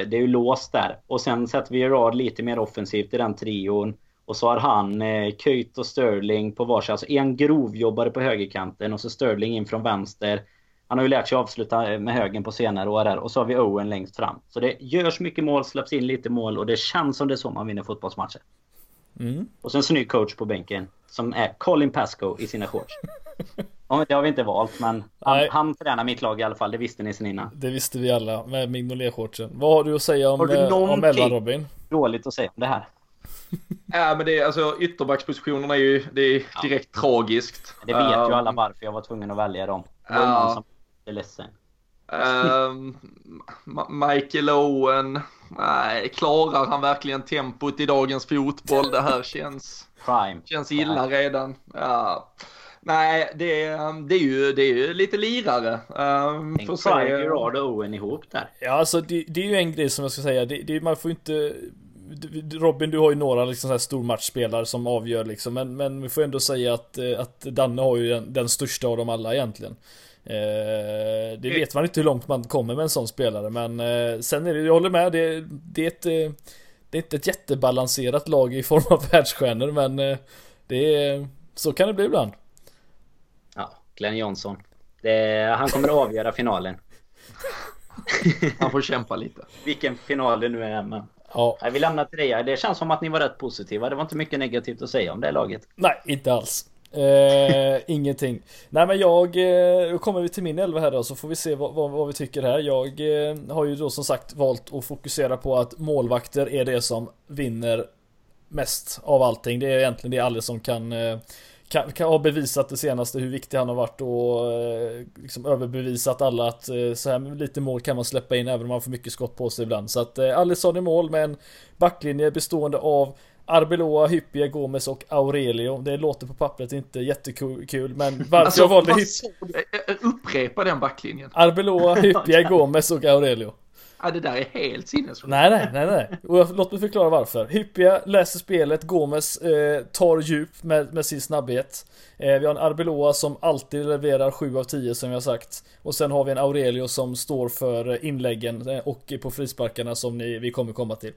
det är ju låst där. Och sen sätter vi rad lite mer offensivt i den trion. Och så har han eh, Köjt och Sterling på varsin. Alltså en grovjobbare på högerkanten och så Sterling in från vänster. Han har ju lärt sig avsluta med högen på senare år där. Och så har vi Owen längst fram. Så det görs mycket mål, släpps in lite mål och det känns som det är så man vinner fotbollsmatcher. Mm. Och sen en snygg coach på bänken. Som är Colin Pascoe i sina shorts. det har vi inte valt men han, han tränar mitt lag i alla fall. Det visste ni sen innan. Det visste vi alla med Mignolet-shortsen. Vad har du att säga om, eh, om Elva Robin? dåligt att säga om det här? ja men det är alltså ytterbackspositionerna är ju det är direkt ja. tragiskt. Det vet um, ju alla varför jag var tvungen att välja dem. Det var uh, någon som är ledsen. Um, Michael Owen, nej, klarar han verkligen tempot i dagens fotboll? Det här känns, Prime. känns illa Prime. redan. Ja. Nej, det är, det är, ju, det är ju lite lirare. Um, Tänk Prime, Gerard och Owen ihop där. Ja, alltså det, det, är ju en grej som jag ska säga. Det, det, man får inte... Robin, du har ju några liksom så här stormatchspelare som avgör liksom. Men, men vi får ändå säga att, att Danne har ju den, den största av dem alla egentligen. Eh, det vet man inte hur långt man kommer med en sån spelare men eh, sen är det, jag håller med, det, det är ett eh, Det är inte ett jättebalanserat lag i form av världsstjärnor men det är Så kan det bli ibland Ja, Glenn Johnson det, Han kommer att avgöra finalen Han får kämpa lite Vilken final det nu är men Ja. Vi lämnar till dig. Det känns som att ni var rätt positiva. Det var inte mycket negativt att säga om det laget. Nej, inte alls. Eh, ingenting. Nej men jag, eh, kommer vi till min elva här då så får vi se vad, vad, vad vi tycker här. Jag eh, har ju då som sagt valt att fokusera på att målvakter är det som vinner mest av allting. Det är egentligen det alla som kan, eh, kan, kan ha bevisat det senaste hur viktig han har varit och eh, liksom överbevisat alla att eh, så här lite mål kan man släppa in även om man får mycket skott på sig ibland. Så att eh, Alisson i mål med en backlinje bestående av Arbeloa, Hyppie, Gomes och Aurelio. Det låter på pappret inte jättekul men varför Alltså, jag valde Hyppie... Upprepa den backlinjen. Arbeloa, Hyppie, Gomes och Aurelio. Ja, det där är helt sinnessjukt. Nej, nej, nej, nej. Och jag- låt mig förklara varför. Hyppia läser spelet, Gomes eh, tar djup med, med sin snabbhet. Eh, vi har en Arbeloa som alltid levererar 7 av 10 som har sagt. Och sen har vi en Aurelio som står för eh, inläggen eh, och på frisparkarna som ni, vi kommer komma till.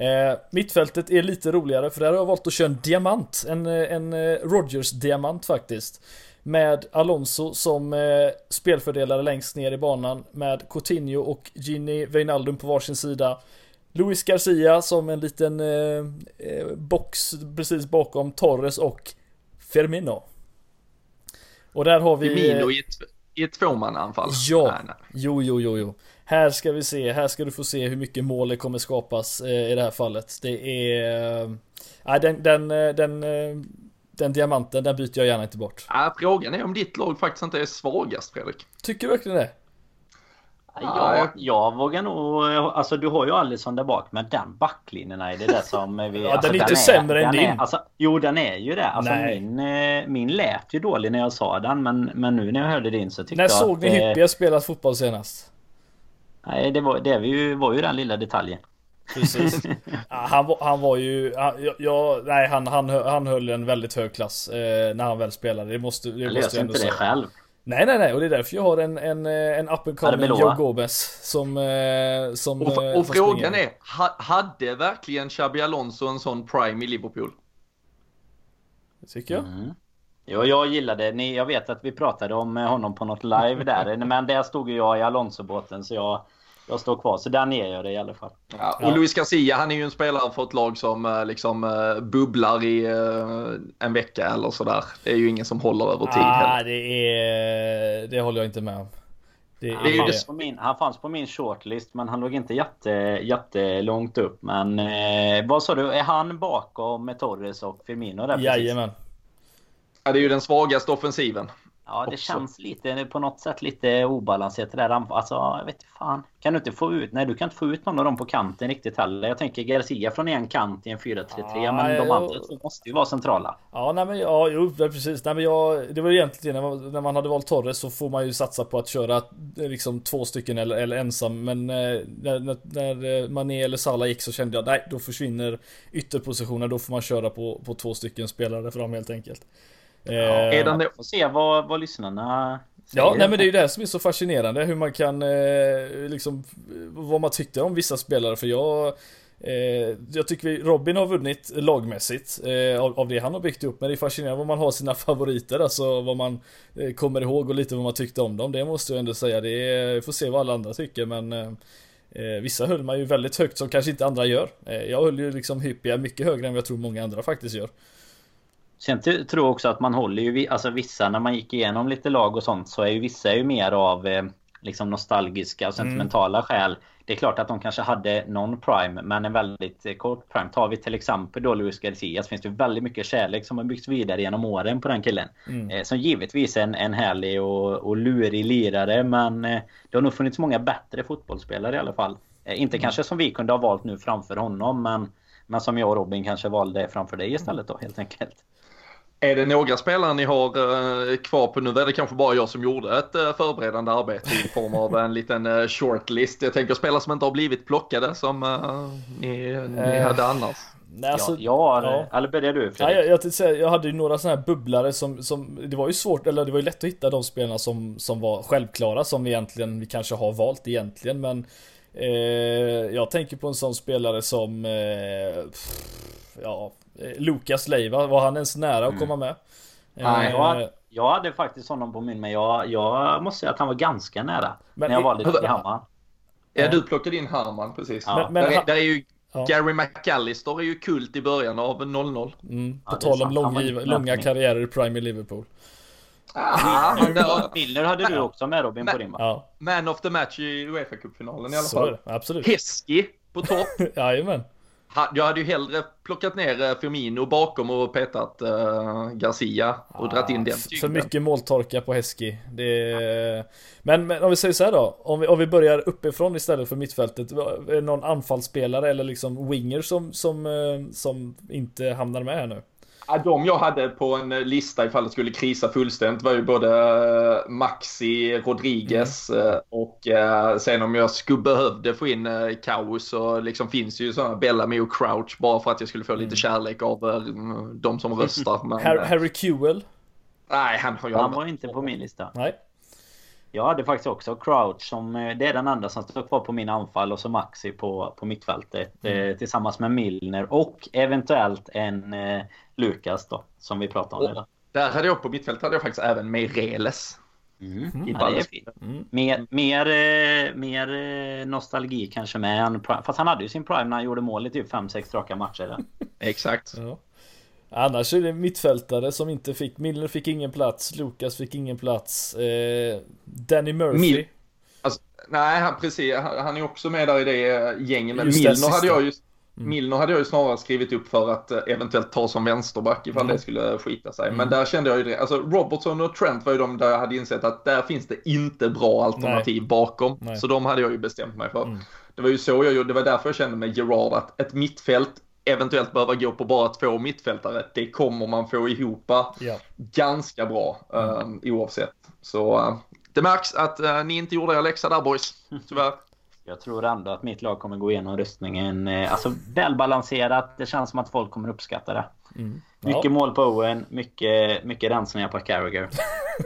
Eh, mittfältet är lite roligare för där har jag valt att köra en diamant. En, eh, en eh, Rogers-diamant faktiskt. Med Alonso som eh, spelfördelare längst ner i banan med Coutinho och Gini Wijnaldum på varsin sida. Luis Garcia som en liten eh, eh, box precis bakom Torres och Firmino. Och där har vi... Firmino i ett, i ett tvåmannaanfall. Ja. Nej, nej. Jo, jo, jo, jo. Här ska vi se, här ska du få se hur mycket mål det kommer skapas eh, i det här fallet. Det är... Eh, nej, den, den, eh, den, den diamanten, den byter jag gärna inte bort. Ja, frågan är om ditt lag faktiskt inte är svagast, Fredrik. Tycker du verkligen det? Ja, jag vågar nog... Alltså du har ju Alisson där bak men den backlinjen är det där som vi... Ja, alltså, den är inte sämre än den din. Är, alltså, jo den är ju det. Alltså Nej. min, min lät ju dålig när jag sa den men, men nu när jag hörde din så tyckte När jag såg att, ni Hyppie spela fotboll senast? Nej det var, det var, ju, var ju den lilla detaljen. Precis. Han, var, han var ju, han, ja, ja, nej han, han, han höll en väldigt hög klass eh, när han väl spelade. Det måste, det Jag måste jag ändå inte det säga. själv. Nej, nej, nej, och det är därför jag har en, en, eh, en up and coming. Joe Gomez som, eh, som Och, eh, och frågan är, ha, hade verkligen Xabi Alonso en sån prime i Liverpool? Tycker jag. Mm. Jo, jag gillade ni, Jag vet att vi pratade om eh, honom på något live där. Men där stod ju jag i Alonso-båten så jag, jag står kvar. Så där ner jag det i alla fall. Ja, och Ja. Luis Garcia, han är ju en spelare för ett lag som eh, liksom eh, bubblar i en vecka eller sådär. Det är ju ingen som håller över tid Ah, heller. det är... Det håller jag inte med om. Det Han, är ju fanns det- på min, han fanns på min shortlist men han låg inte jätte, jättelångt upp. Men eh, vad sa du? Är han bakom Torres och Firmino där precis? Jajamän. Ja, det är ju den svagaste offensiven. Ja, det också. känns lite på något sätt lite obalanserat det där. Alltså, jag vet inte fan. Kan du inte få ut... Nej, du kan inte få ut någon av dem på kanten riktigt heller. Jag tänker Garcia från en kant i en 4-3-3. Ah, men de ja. andra två måste ju vara centrala. Ja, nej men ja, jo, precis. Nej men jag, det var egentligen när man, när man hade valt Torres så får man ju satsa på att köra eh, liksom två stycken eller, eller ensam. Men eh, när, när, när eh, Mané eller Salah gick så kände jag nej, då försvinner ytterpositioner. Då får man köra på, på två stycken spelare fram helt enkelt. Eh, Är den det? Får se vad, vad lyssnarna säger. Ja, nej men det är ju det som är så fascinerande hur man kan eh, liksom vad man tyckte om vissa spelare för jag eh, jag tycker vi, Robin har vunnit lagmässigt eh, av, av det han har byggt upp men det är fascinerande vad man har sina favoriter alltså vad man eh, kommer ihåg och lite vad man tyckte om dem det måste jag ändå säga det är, vi får se vad alla andra tycker men eh, eh, Vissa höll man ju väldigt högt som kanske inte andra gör eh, Jag höll ju liksom Hyppia mycket högre än vad jag tror många andra faktiskt gör Sen tror jag också att man håller ju, alltså vissa när man gick igenom lite lag och sånt så är ju vissa är ju mer av eh, liksom nostalgiska och sentimentala skäl. Det är klart att de kanske hade någon prime men en väldigt eh, kort prime. Tar vi till exempel då Luis Garcia så finns det väldigt mycket kärlek som har byggts vidare genom åren på den killen. Eh, som givetvis är en, en härlig och, och lurig lirare men eh, det har nog funnits många bättre fotbollsspelare i alla fall. Eh, inte kanske som vi kunde ha valt nu framför honom men men som jag och Robin kanske valde framför dig istället då helt enkelt. Är det några spelare ni har eh, kvar på nu? är det kanske bara jag som gjorde ett eh, förberedande arbete i form av en liten eh, shortlist. Jag tänker spelare som inte har blivit plockade som ni, ni hade annars. Nej, alltså, ja, jag har, ja. Eller börjar du Ja, Fredrik? jag, jag, säga, jag hade ju några sådana här bubblare som, som Det var ju svårt, eller det var ju lätt att hitta de spelarna som, som var självklara som vi egentligen vi kanske har valt egentligen men eh, Jag tänker på en sån spelare som eh, pff, Ja Lukas Leiva, var han ens nära att komma med? Nej, Eh, jag, jag hade faktiskt honom på min men jag, jag måste säga att han var ganska nära. Men när jag valde till Hammar. Ja, du plockade in Herman precis. Ja. Men- men där, är, där är ju Ja. Gary McAllister är ju kult i början av 00. mm, Ja, på är tal om inte långa karriärer i Prime i Liverpool Ah, Milner hade du också med Robin på din va? Ja, man of the match i Uefa Cupfinalen i alla fall. absolut Heski på topp. Jajamän Jag hade ju hellre plockat ner eh, Firmino bakom och petat uh, Garcia och ah, dragit in den typen. För mycket måltorka på Hesky. Det men, men, om vi säger så här då. Om vi, om vi börjar uppifrån istället för mittfältet. Är det någon anfallsspelare eller liksom winger som, som, eh, som inte hamnar med här nu? De jag hade på en lista ifall det skulle krisa fullständigt var ju både eh, Maxi, Rodriguez mm. Eh, och eh, sen om jag skulle behövde få in kaos så liksom finns ju sådana Bellamy och Crouch bara för att jag skulle få lite mm. kärlek av de som röstar. Men, Harry Kewell? Nej, han har jag Han var inte på min lista. Nej. Jag hade faktiskt också Crouch som det är den enda som står kvar på min anfall och så Maxi på, på mittfältet. Mm. Eh, tillsammans med Milner och eventuellt en eh, Lukas då, som vi pratade om. Och, där hade jag på mittfältet hade jag faktiskt även Meireles. Mm. Mm. Ja. Mm. Mer, mer, eh, mer eh, nostalgi kanske med han, Fast han hade ju sin prime när han gjorde mål i typ 5-6 raka matcher. Exakt. Ja. Annars är det mittfältare som inte fick, Milner fick ingen plats, Lukas fick ingen plats, eh, Danny Murphy. Mil alltså, nej, han, precis, han, är också med där i det gänget. Men Milner hade jag ju Mm. Milner hade jag ju snarare skrivit upp för att eh, eventuellt ta som vänsterback ifall mm. det skulle skita sig. Men mm. där kände jag ju det. Alltså Robertson och Trent var ju de där jag hade insett att där finns det inte bra alternativ Nej. bakom. Nej. Så de hade jag ju bestämt mig för. Mm. Det var ju så jag gjorde. Det var därför jag kände med Gerard att ett mittfält eventuellt behöva gå på bara två mittfältare. Det kommer man få ihop ja. ganska bra um, oavsett. Så uh, det märks att uh, ni inte gjorde er läxa där boys. Tyvärr. Jag tror ändå att mitt lag kommer gå igenom röstningen. Eh, alltså välbalanserat. Det känns som att folk kommer uppskatta det. Mm. Mycket ja. mål på Owen, mycket, mycket rensningar på Carragher.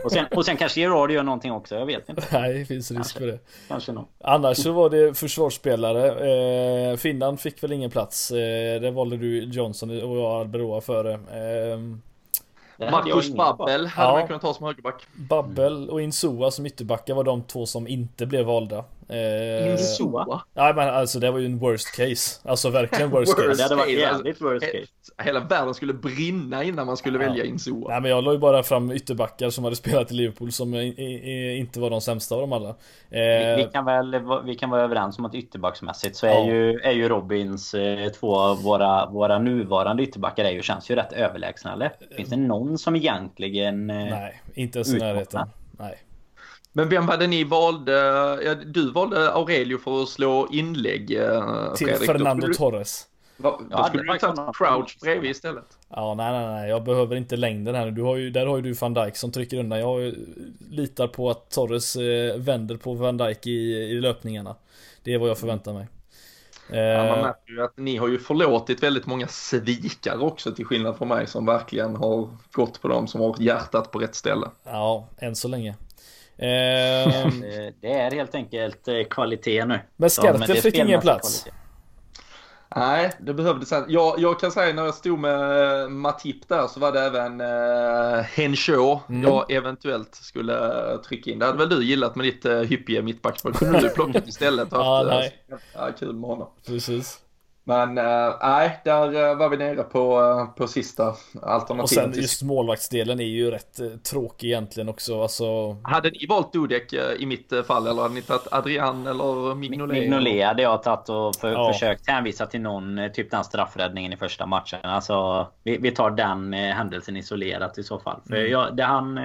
Och sen, och sen kanske Gerard gör någonting också, jag vet inte. Nej, det finns risk kanske, för det. Kanske någon. Annars så var det försvarsspelare. Eh, Finland fick väl ingen plats. Eh, det valde du Johnson och jag Alberoa före. Eh, Marcus Babbel hade ja. man kunnat ta som högerback. Babbel och Insua som ytterbackar var de två som inte blev valda. Eh, Insua? Ja men alltså det var ju en worst case. Alltså verkligen worst, case. Det hade varit jävligt worst case. Hela världen skulle brinna innan man skulle ja. välja Insua. Nej men jag la ju bara fram ytterbackar som hade spelat i Liverpool som inte var de sämsta av dem alla. Eh, vi, vi, kan väl vi kan vara överens om att ytterbacksmässigt så är, ja. ju, är ju Robins eh, två av våra, våra nuvarande ytterbackar är ju, känns ju rätt överlägsna eller? Finns det någon som egentligen... Eh, Nej, inte ens i närheten. Nej. Men vem var det ni valde? Ja, du valde Aurelio för att slå inlägg, eh, Till Fredrik. Fernando då Torres. Va, då ja, skulle du tagit Crouch bredvid istället. Ja, nej, nej, nej. Jag behöver inte längden här du har ju, Där har ju du van Dijk som trycker undan. Jag litar på att Torres eh, vänder på van Dijk i, i löpningarna. Det är vad jag förväntar mig. Ja, man eh, märker ju att ni har ju förlåtit väldigt många svikare också till skillnad från mig som verkligen har gått på dem som har hjärtat på rätt ställe. Ja, än så länge. Ehm, det är helt enkelt eh, kvalitet nu. Men Skertel fick ingen plats. Kvalitet. Nej, det behövdes en. Jag, jag kan säga när jag stod med eh, Matip där så var det även uh, Henshaw mm. jag eventuellt skulle trycka in. Det hade väl du gillat med ditt uh, hyppiga mittbacksmål. kunde du plockat istället. ja, nej. Ja, kul med honom. Precis. Men äh, nej, där äh, var vi nere på, äh, på sista alternativet. Och sen just målvaktsdelen är ju rätt tråkig egentligen också. Alltså... Hade ni valt Dudek i mitt fall eller hade ni tagit Adrian eller Mignolet? Mignolet hade jag tagit och för, ja. försökt hänvisa till någon, typ den straffräddningen i första matchen. Alltså, vi, vi tar den händelsen isolerat i så fall. För mm. jag, det han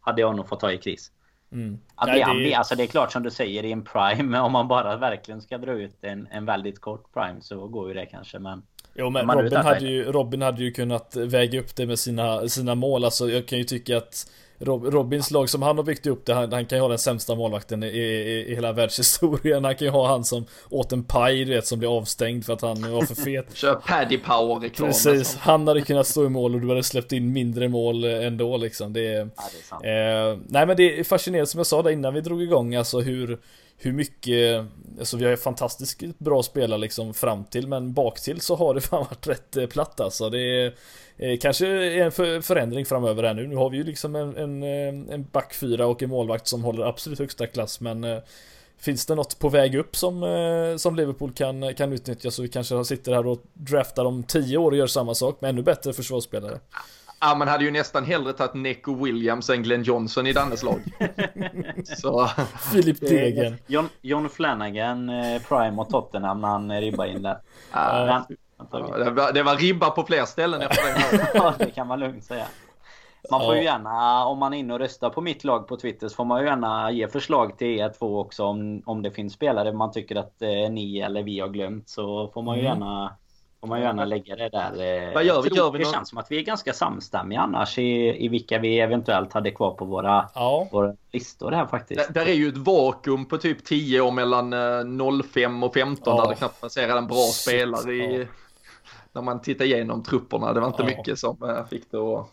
hade jag nog fått ta i kris. Mm. Att Nej, det, det... Alltså det är klart som du säger i en prime, om man bara verkligen ska dra ut en, en väldigt kort prime så går ju det kanske. Men Jo men Robin hade, ju, Robin hade ju kunnat väga upp det med sina, sina mål. Alltså jag kan ju tycka att Robins lag som han har byggt upp det, han, han kan ju ha den sämsta målvakten i, i, i, hela världshistorien. Han kan ju ha han som åt en paj, du vet, som blir avstängd för att han var för fet. Kör Paddy Power reklam. Precis, han hade kunnat stå i mål och du hade släppt in mindre mål ändå liksom. Det, ja, det är eh, nej men det är fascinerande som jag sa där innan vi drog igång, alltså hur hur mycket, alltså vi har ju fantastiskt bra spelare liksom fram till men bak till så har det fan varit rätt eh, platt alltså. Det är eh, kanske en förändring framöver här nu. Nu har vi ju liksom en, en, eh, en backfyra och en målvakt som håller absolut högsta klass men eh, Finns det något på väg upp som, eh, som Liverpool kan, kan utnyttja så vi kanske sitter här och draftar om tio år och gör samma sak med ännu bättre försvarsspelare? Ja, man hade ju nästan hellre tagit Neco Williams än Glenn Johnson i Dannes lag. Så. Filip Degen. John, John Flanagan, eh, Prime och Tottenham när han ribbar in där. Ja, det, var, det var ribba på fler ställen efter det. ja, det kan man lugnt säga. Man får ju gärna, om man är inne och röstar på mitt lag på Twitter, så får man ju gärna ge förslag till er två också om, om det finns spelare man tycker att eh, ni eller vi har glömt. Så får man ju mm. gärna Får man gärna lägga det där. Eh, Vad gör vi? Gör vi det någon... känns som att vi är ganska samstämmiga annars i, i vilka vi eventuellt hade kvar på våra, ja. våra listor här faktiskt. Det, där är ju ett vakuum på typ 10 år mellan 05 eh, och 15 ja. där det knappt passerar en bra spelare i... Ja. När man tittar igenom trupperna. Det var inte mycket som eh, fick det att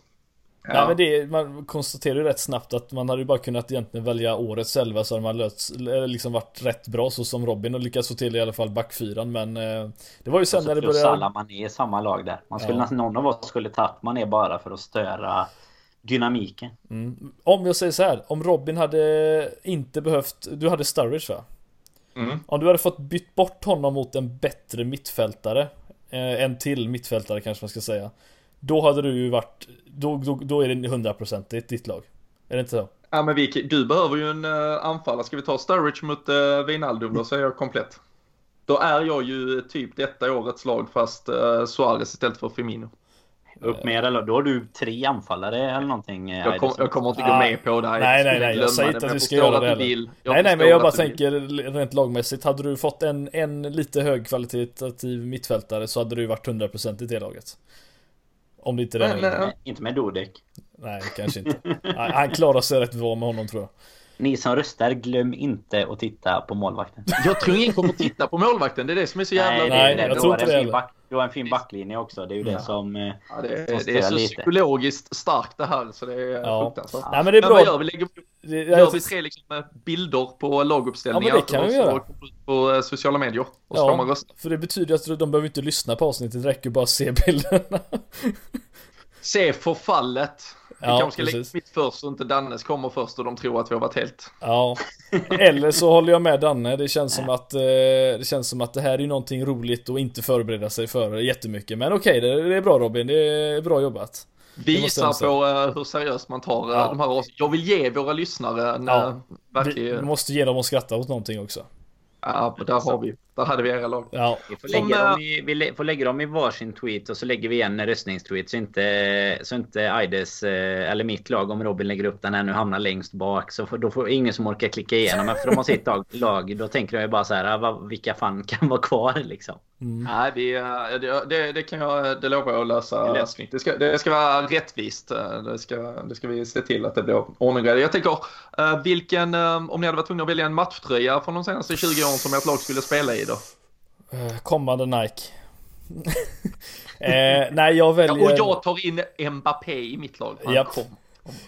Ja. Nej, men det, man konstaterar ju rätt snabbt att man hade ju bara kunnat egentligen välja årets elva så hade man löst, liksom varit rätt bra så som Robin och lyckats få till i alla fall backfyran men eh, Det var ju sen när det började... alla man är i samma lag där. Man skulle, ja. Någon av oss skulle tagit man är bara för att störa dynamiken. Mm. Om jag säger så här, om Robin hade inte behövt, du hade Sturridge va? Mm. Om du hade fått bytt bort honom mot en bättre mittfältare eh, En till mittfältare kanske man ska säga Då hade du ju varit då, då, då är det 100% ditt lag. Är det inte så? Ja men vi, du behöver ju en uh, anfallare. Ska vi ta Sturridge mot uh, Wijnaldum då så är jag komplett. Då är jag ju typ detta årets lag fast uh, Suarez istället för Firmino. Upp med eller då har du tre anfallare eller någonting. Jag, kom, jag kommer inte gå med på det. Nej, nej, nej. Jag säger inte att vi ska göra det heller. Nej, nej, men jag bara tänker rent lagmässigt. Hade du fått en, en lite högkvalitativ mittfältare så hade du varit 100% i det laget. Om det inte redan är. Inte med Dodek. Nej, kanske inte. Han klarar sig rätt bra med honom tror jag. Ni som röstar, glöm inte att titta på målvakten. Jag tror ingen kommer att titta på målvakten. Det är det som är så jävla... Nej, nej, nej jag tror inte det back, Du har en fin backlinje också. Det är ju det som... Eh, ja, det, är, det är så lite. psykologiskt starkt det här så det är ja. fruktansvärt. Nej, men det är bra. Men vad gör vi? Lägger, det, gör vi tre liksom, bilder på laguppställningar? Ja, men det kan vi göra. På eh, sociala medier. Och så ja, man rösta. För det betyder att de behöver inte lyssna på avsnittet. Det räcker bara att se bilderna. se förfallet. Vi ja, kanske ska lägga mitt först så inte Dannes kommer först och de tror att vi har varit helt. Ja, eller så håller jag med Danne. Det känns som att eh, det känns som att det här är någonting roligt och inte förbereda sig för jättemycket. Men okej, okay, det, är bra Robin. Det är bra jobbat. Visar på uh, hur seriöst man tar uh, ja. de här Jag vill ge våra lyssnare en ja. uh, verklig... Vi måste ge dem att skratta åt någonting också. Ja, där har vi. Där hade vi era lag. Ja. Vi, får lägga, dem i, vi får lägga dem i varsin tweet och så lägger vi en röstningstweet så inte, så inte Aides eh, eller mitt lag om Robin lägger upp den här nu hamnar längst bak. Så får, då får ingen som orkar klicka igenom efter de har sitt lag. Då tänker de ju bara så här, ah, vilka fan kan vara kvar liksom. Mm. Nej, vi, det, det, det, kan jag, det lovar jag att lösa. Det, det, ska, det ska vara rättvist. Det ska, det ska vi se till att det blir ordning Jag tänker, vilken, om ni hade varit tvungna att välja en matchtröja från de senaste 20 åren som ert lag skulle spela i då? Eh, kommande Nike. eh, nej, jag väljer... Ja, och jag tar in Mbappé i mitt lag. Han kom.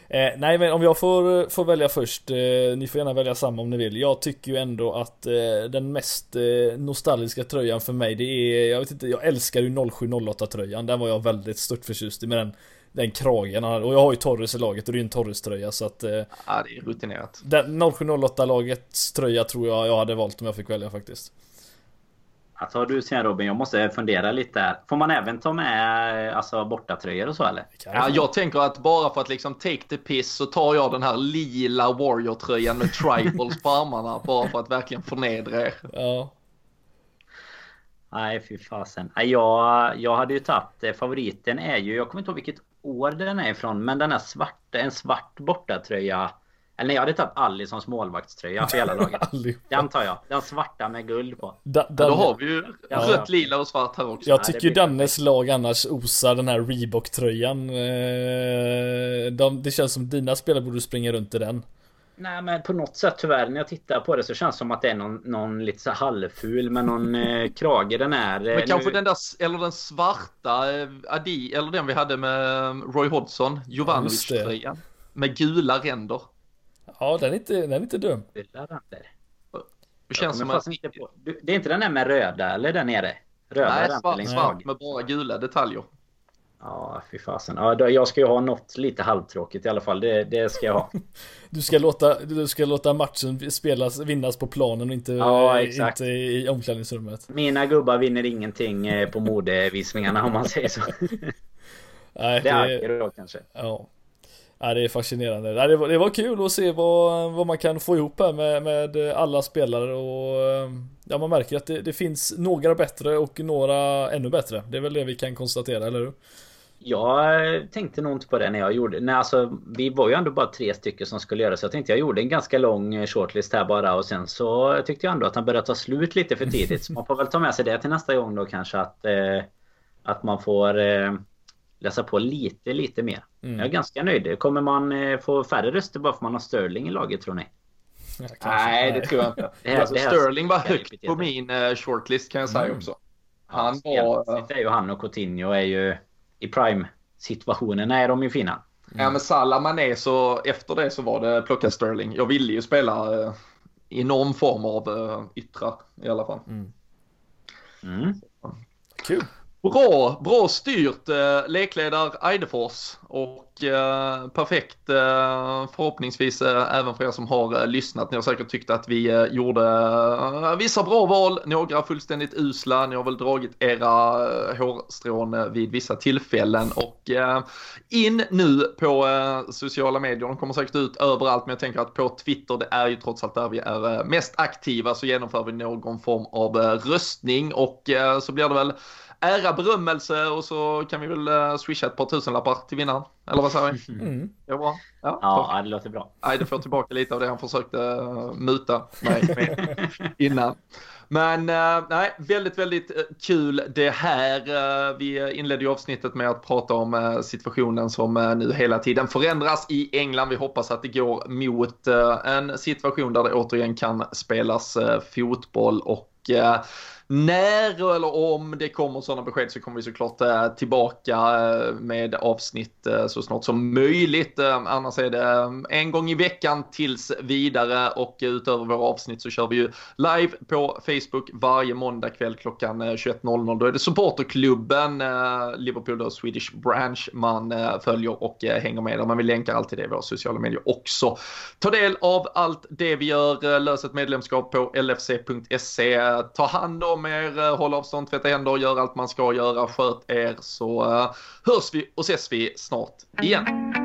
Eh, nej men om jag får, får välja först, eh, ni får gärna välja samma om ni vill. Jag tycker ju ändå att eh, den mest eh, nostalgiska tröjan för mig det är, jag vet inte, jag älskar ju 0708 tröjan. Den var jag väldigt stort förtjust i med den, den kragen. Och jag har ju Torres i laget och det är en Torres tröja så att... ja det är rutinerat. Den 0708 lagets tröja tror jag jag hade valt om jag fick välja faktiskt. Alltså har du sen Robin, jag måste fundera lite. Får man även ta med alltså, bortatröjor och så eller? Ja, jag tänker att bara för att liksom take the piss så tar jag den här lila Warrior-tröjan med tribals på armarna. Bara för att verkligen förnedra er. Ja. Nej, fy fasen. Jag, jag hade ju tagit, eh, favoriten är ju, jag kommer inte ihåg vilket år den är ifrån, men den här svarta, en svart bortatröja eller nej, jag hade tagit Allisons målvaktströja för hela laget. den tar jag. Den svarta med guld på. Da, ja, då har vi ju ja, rött, lila och svart här också. Jag tycker ju Dannes lag annars osar den här Reebok-tröjan. Eh, de, det känns som dina spelare borde springa runt i den. Nej men på något sätt tyvärr när jag tittar på det så känns det som att det är någon, någon lite så halvful med någon eh, krage den är. Men kanske den där, eller den svarta eh, Adi, eller den vi hade med eh, Roy Hodgson, Jovanovic-tröjan. Med gula ränder. Ja, den är inte, den är inte dum. Det känns som att... Det är inte den där med röda eller där nere? Röda Nej, svart, svart med bara gula detaljer. Ja, fy fasen. Ja, jag ska ju ha något lite halvtråkigt i alla fall. Det, det ska jag ha. Du ska låta, du ska låta matchen spelas, vinnas på planen och inte, ja, inte i omklädningsrummet. Mina gubbar vinner ingenting eh, på modevisningarna om man säger så. Nej, det, det är då kanske. Ja. Ja, det är fascinerande. Ja, det, var, det var kul att se vad, vad man kan få ihop här med, med alla spelare och ehm, ja, man märker att det, det, finns några bättre och några ännu bättre. Det är väl det vi kan konstatera, eller hur? Jag tänkte nog inte på det när jag gjorde... Nej, alltså, vi var ju ändå bara tre stycken som skulle göra så jag tänkte jag gjorde en ganska lång eh, shortlist här bara och sen så tyckte jag ändå att han började ta slut lite för tidigt. Så man får väl ta med sig det till nästa gång då kanske att... Eh, att man får eh, läsa på lite, lite mer. Mm. Jag är ganska nöjd. Kommer man eh, få färre röster bara för man har Sterling i laget tror ni? Ja, nej, det tror jag inte. det här, alltså, det Sterling var högt på min uh, shortlist kan jag säga mm. också. Han ja, var... är ju han och Coutinho är ju i prime-situationen är de ju fina. Mm. Ja men Salah Mané så efter det så var det plocka Sterling. Jag ville ju spela uh, i någon form av uh, yttrar i alla fall. Mm. Mm. Kul. Bra, bra styrt eh, lekledare Eidefors och eh, perfekt eh, förhoppningsvis eh, även för er som har eh, lyssnat. Ni har säkert tyckt att vi eh, gjorde eh, vissa bra val, några fullständigt usla. Ni har väl dragit era eh, hårstrån eh, vid vissa tillfällen och eh, in nu på eh, sociala medier. De kommer säkert ut överallt men jag tänker att på Twitter det är ju trots allt där vi är mest aktiva så genomför vi någon form av röstning och så blir det väl ära, berömmelse och så kan vi väl uh, swisha ett par tusenlappar till vinnaren. Eller vad säger vi? Mm. Det bra. Ja, ja det låter bra. Nej, får tillbaka lite av det han försökte uh, muta mig med innan. Men uh, nej, väldigt, väldigt kul det här. Vi inledde ju avsnittet med att prata om situationen som nu hela tiden förändras i England. Vi hoppas att det går mot en situation där det återigen kan spelas fotboll och när eller om det kommer sådana besked så kommer vi såklart eh, tillbaka eh, med avsnitt eh, så snart som möjligt. Annars är det en gång i veckan tills vidare och utöver våra avsnitt så kör vi ju live på Facebook varje måndag kväll klockan 21.00. Då är det supporterklubben Liverpool och Swedish Branch man följer och hänger med där. vi länkar alltid det i våra sociala medier också. Ta del av allt det vi gör, lös ett medlemskap på lfc.se. Ta hand om om er, eh, håll avstånd, tvätta händer, gör allt man ska göra, sköt er så eh, hörs vi och ses vi snart igen.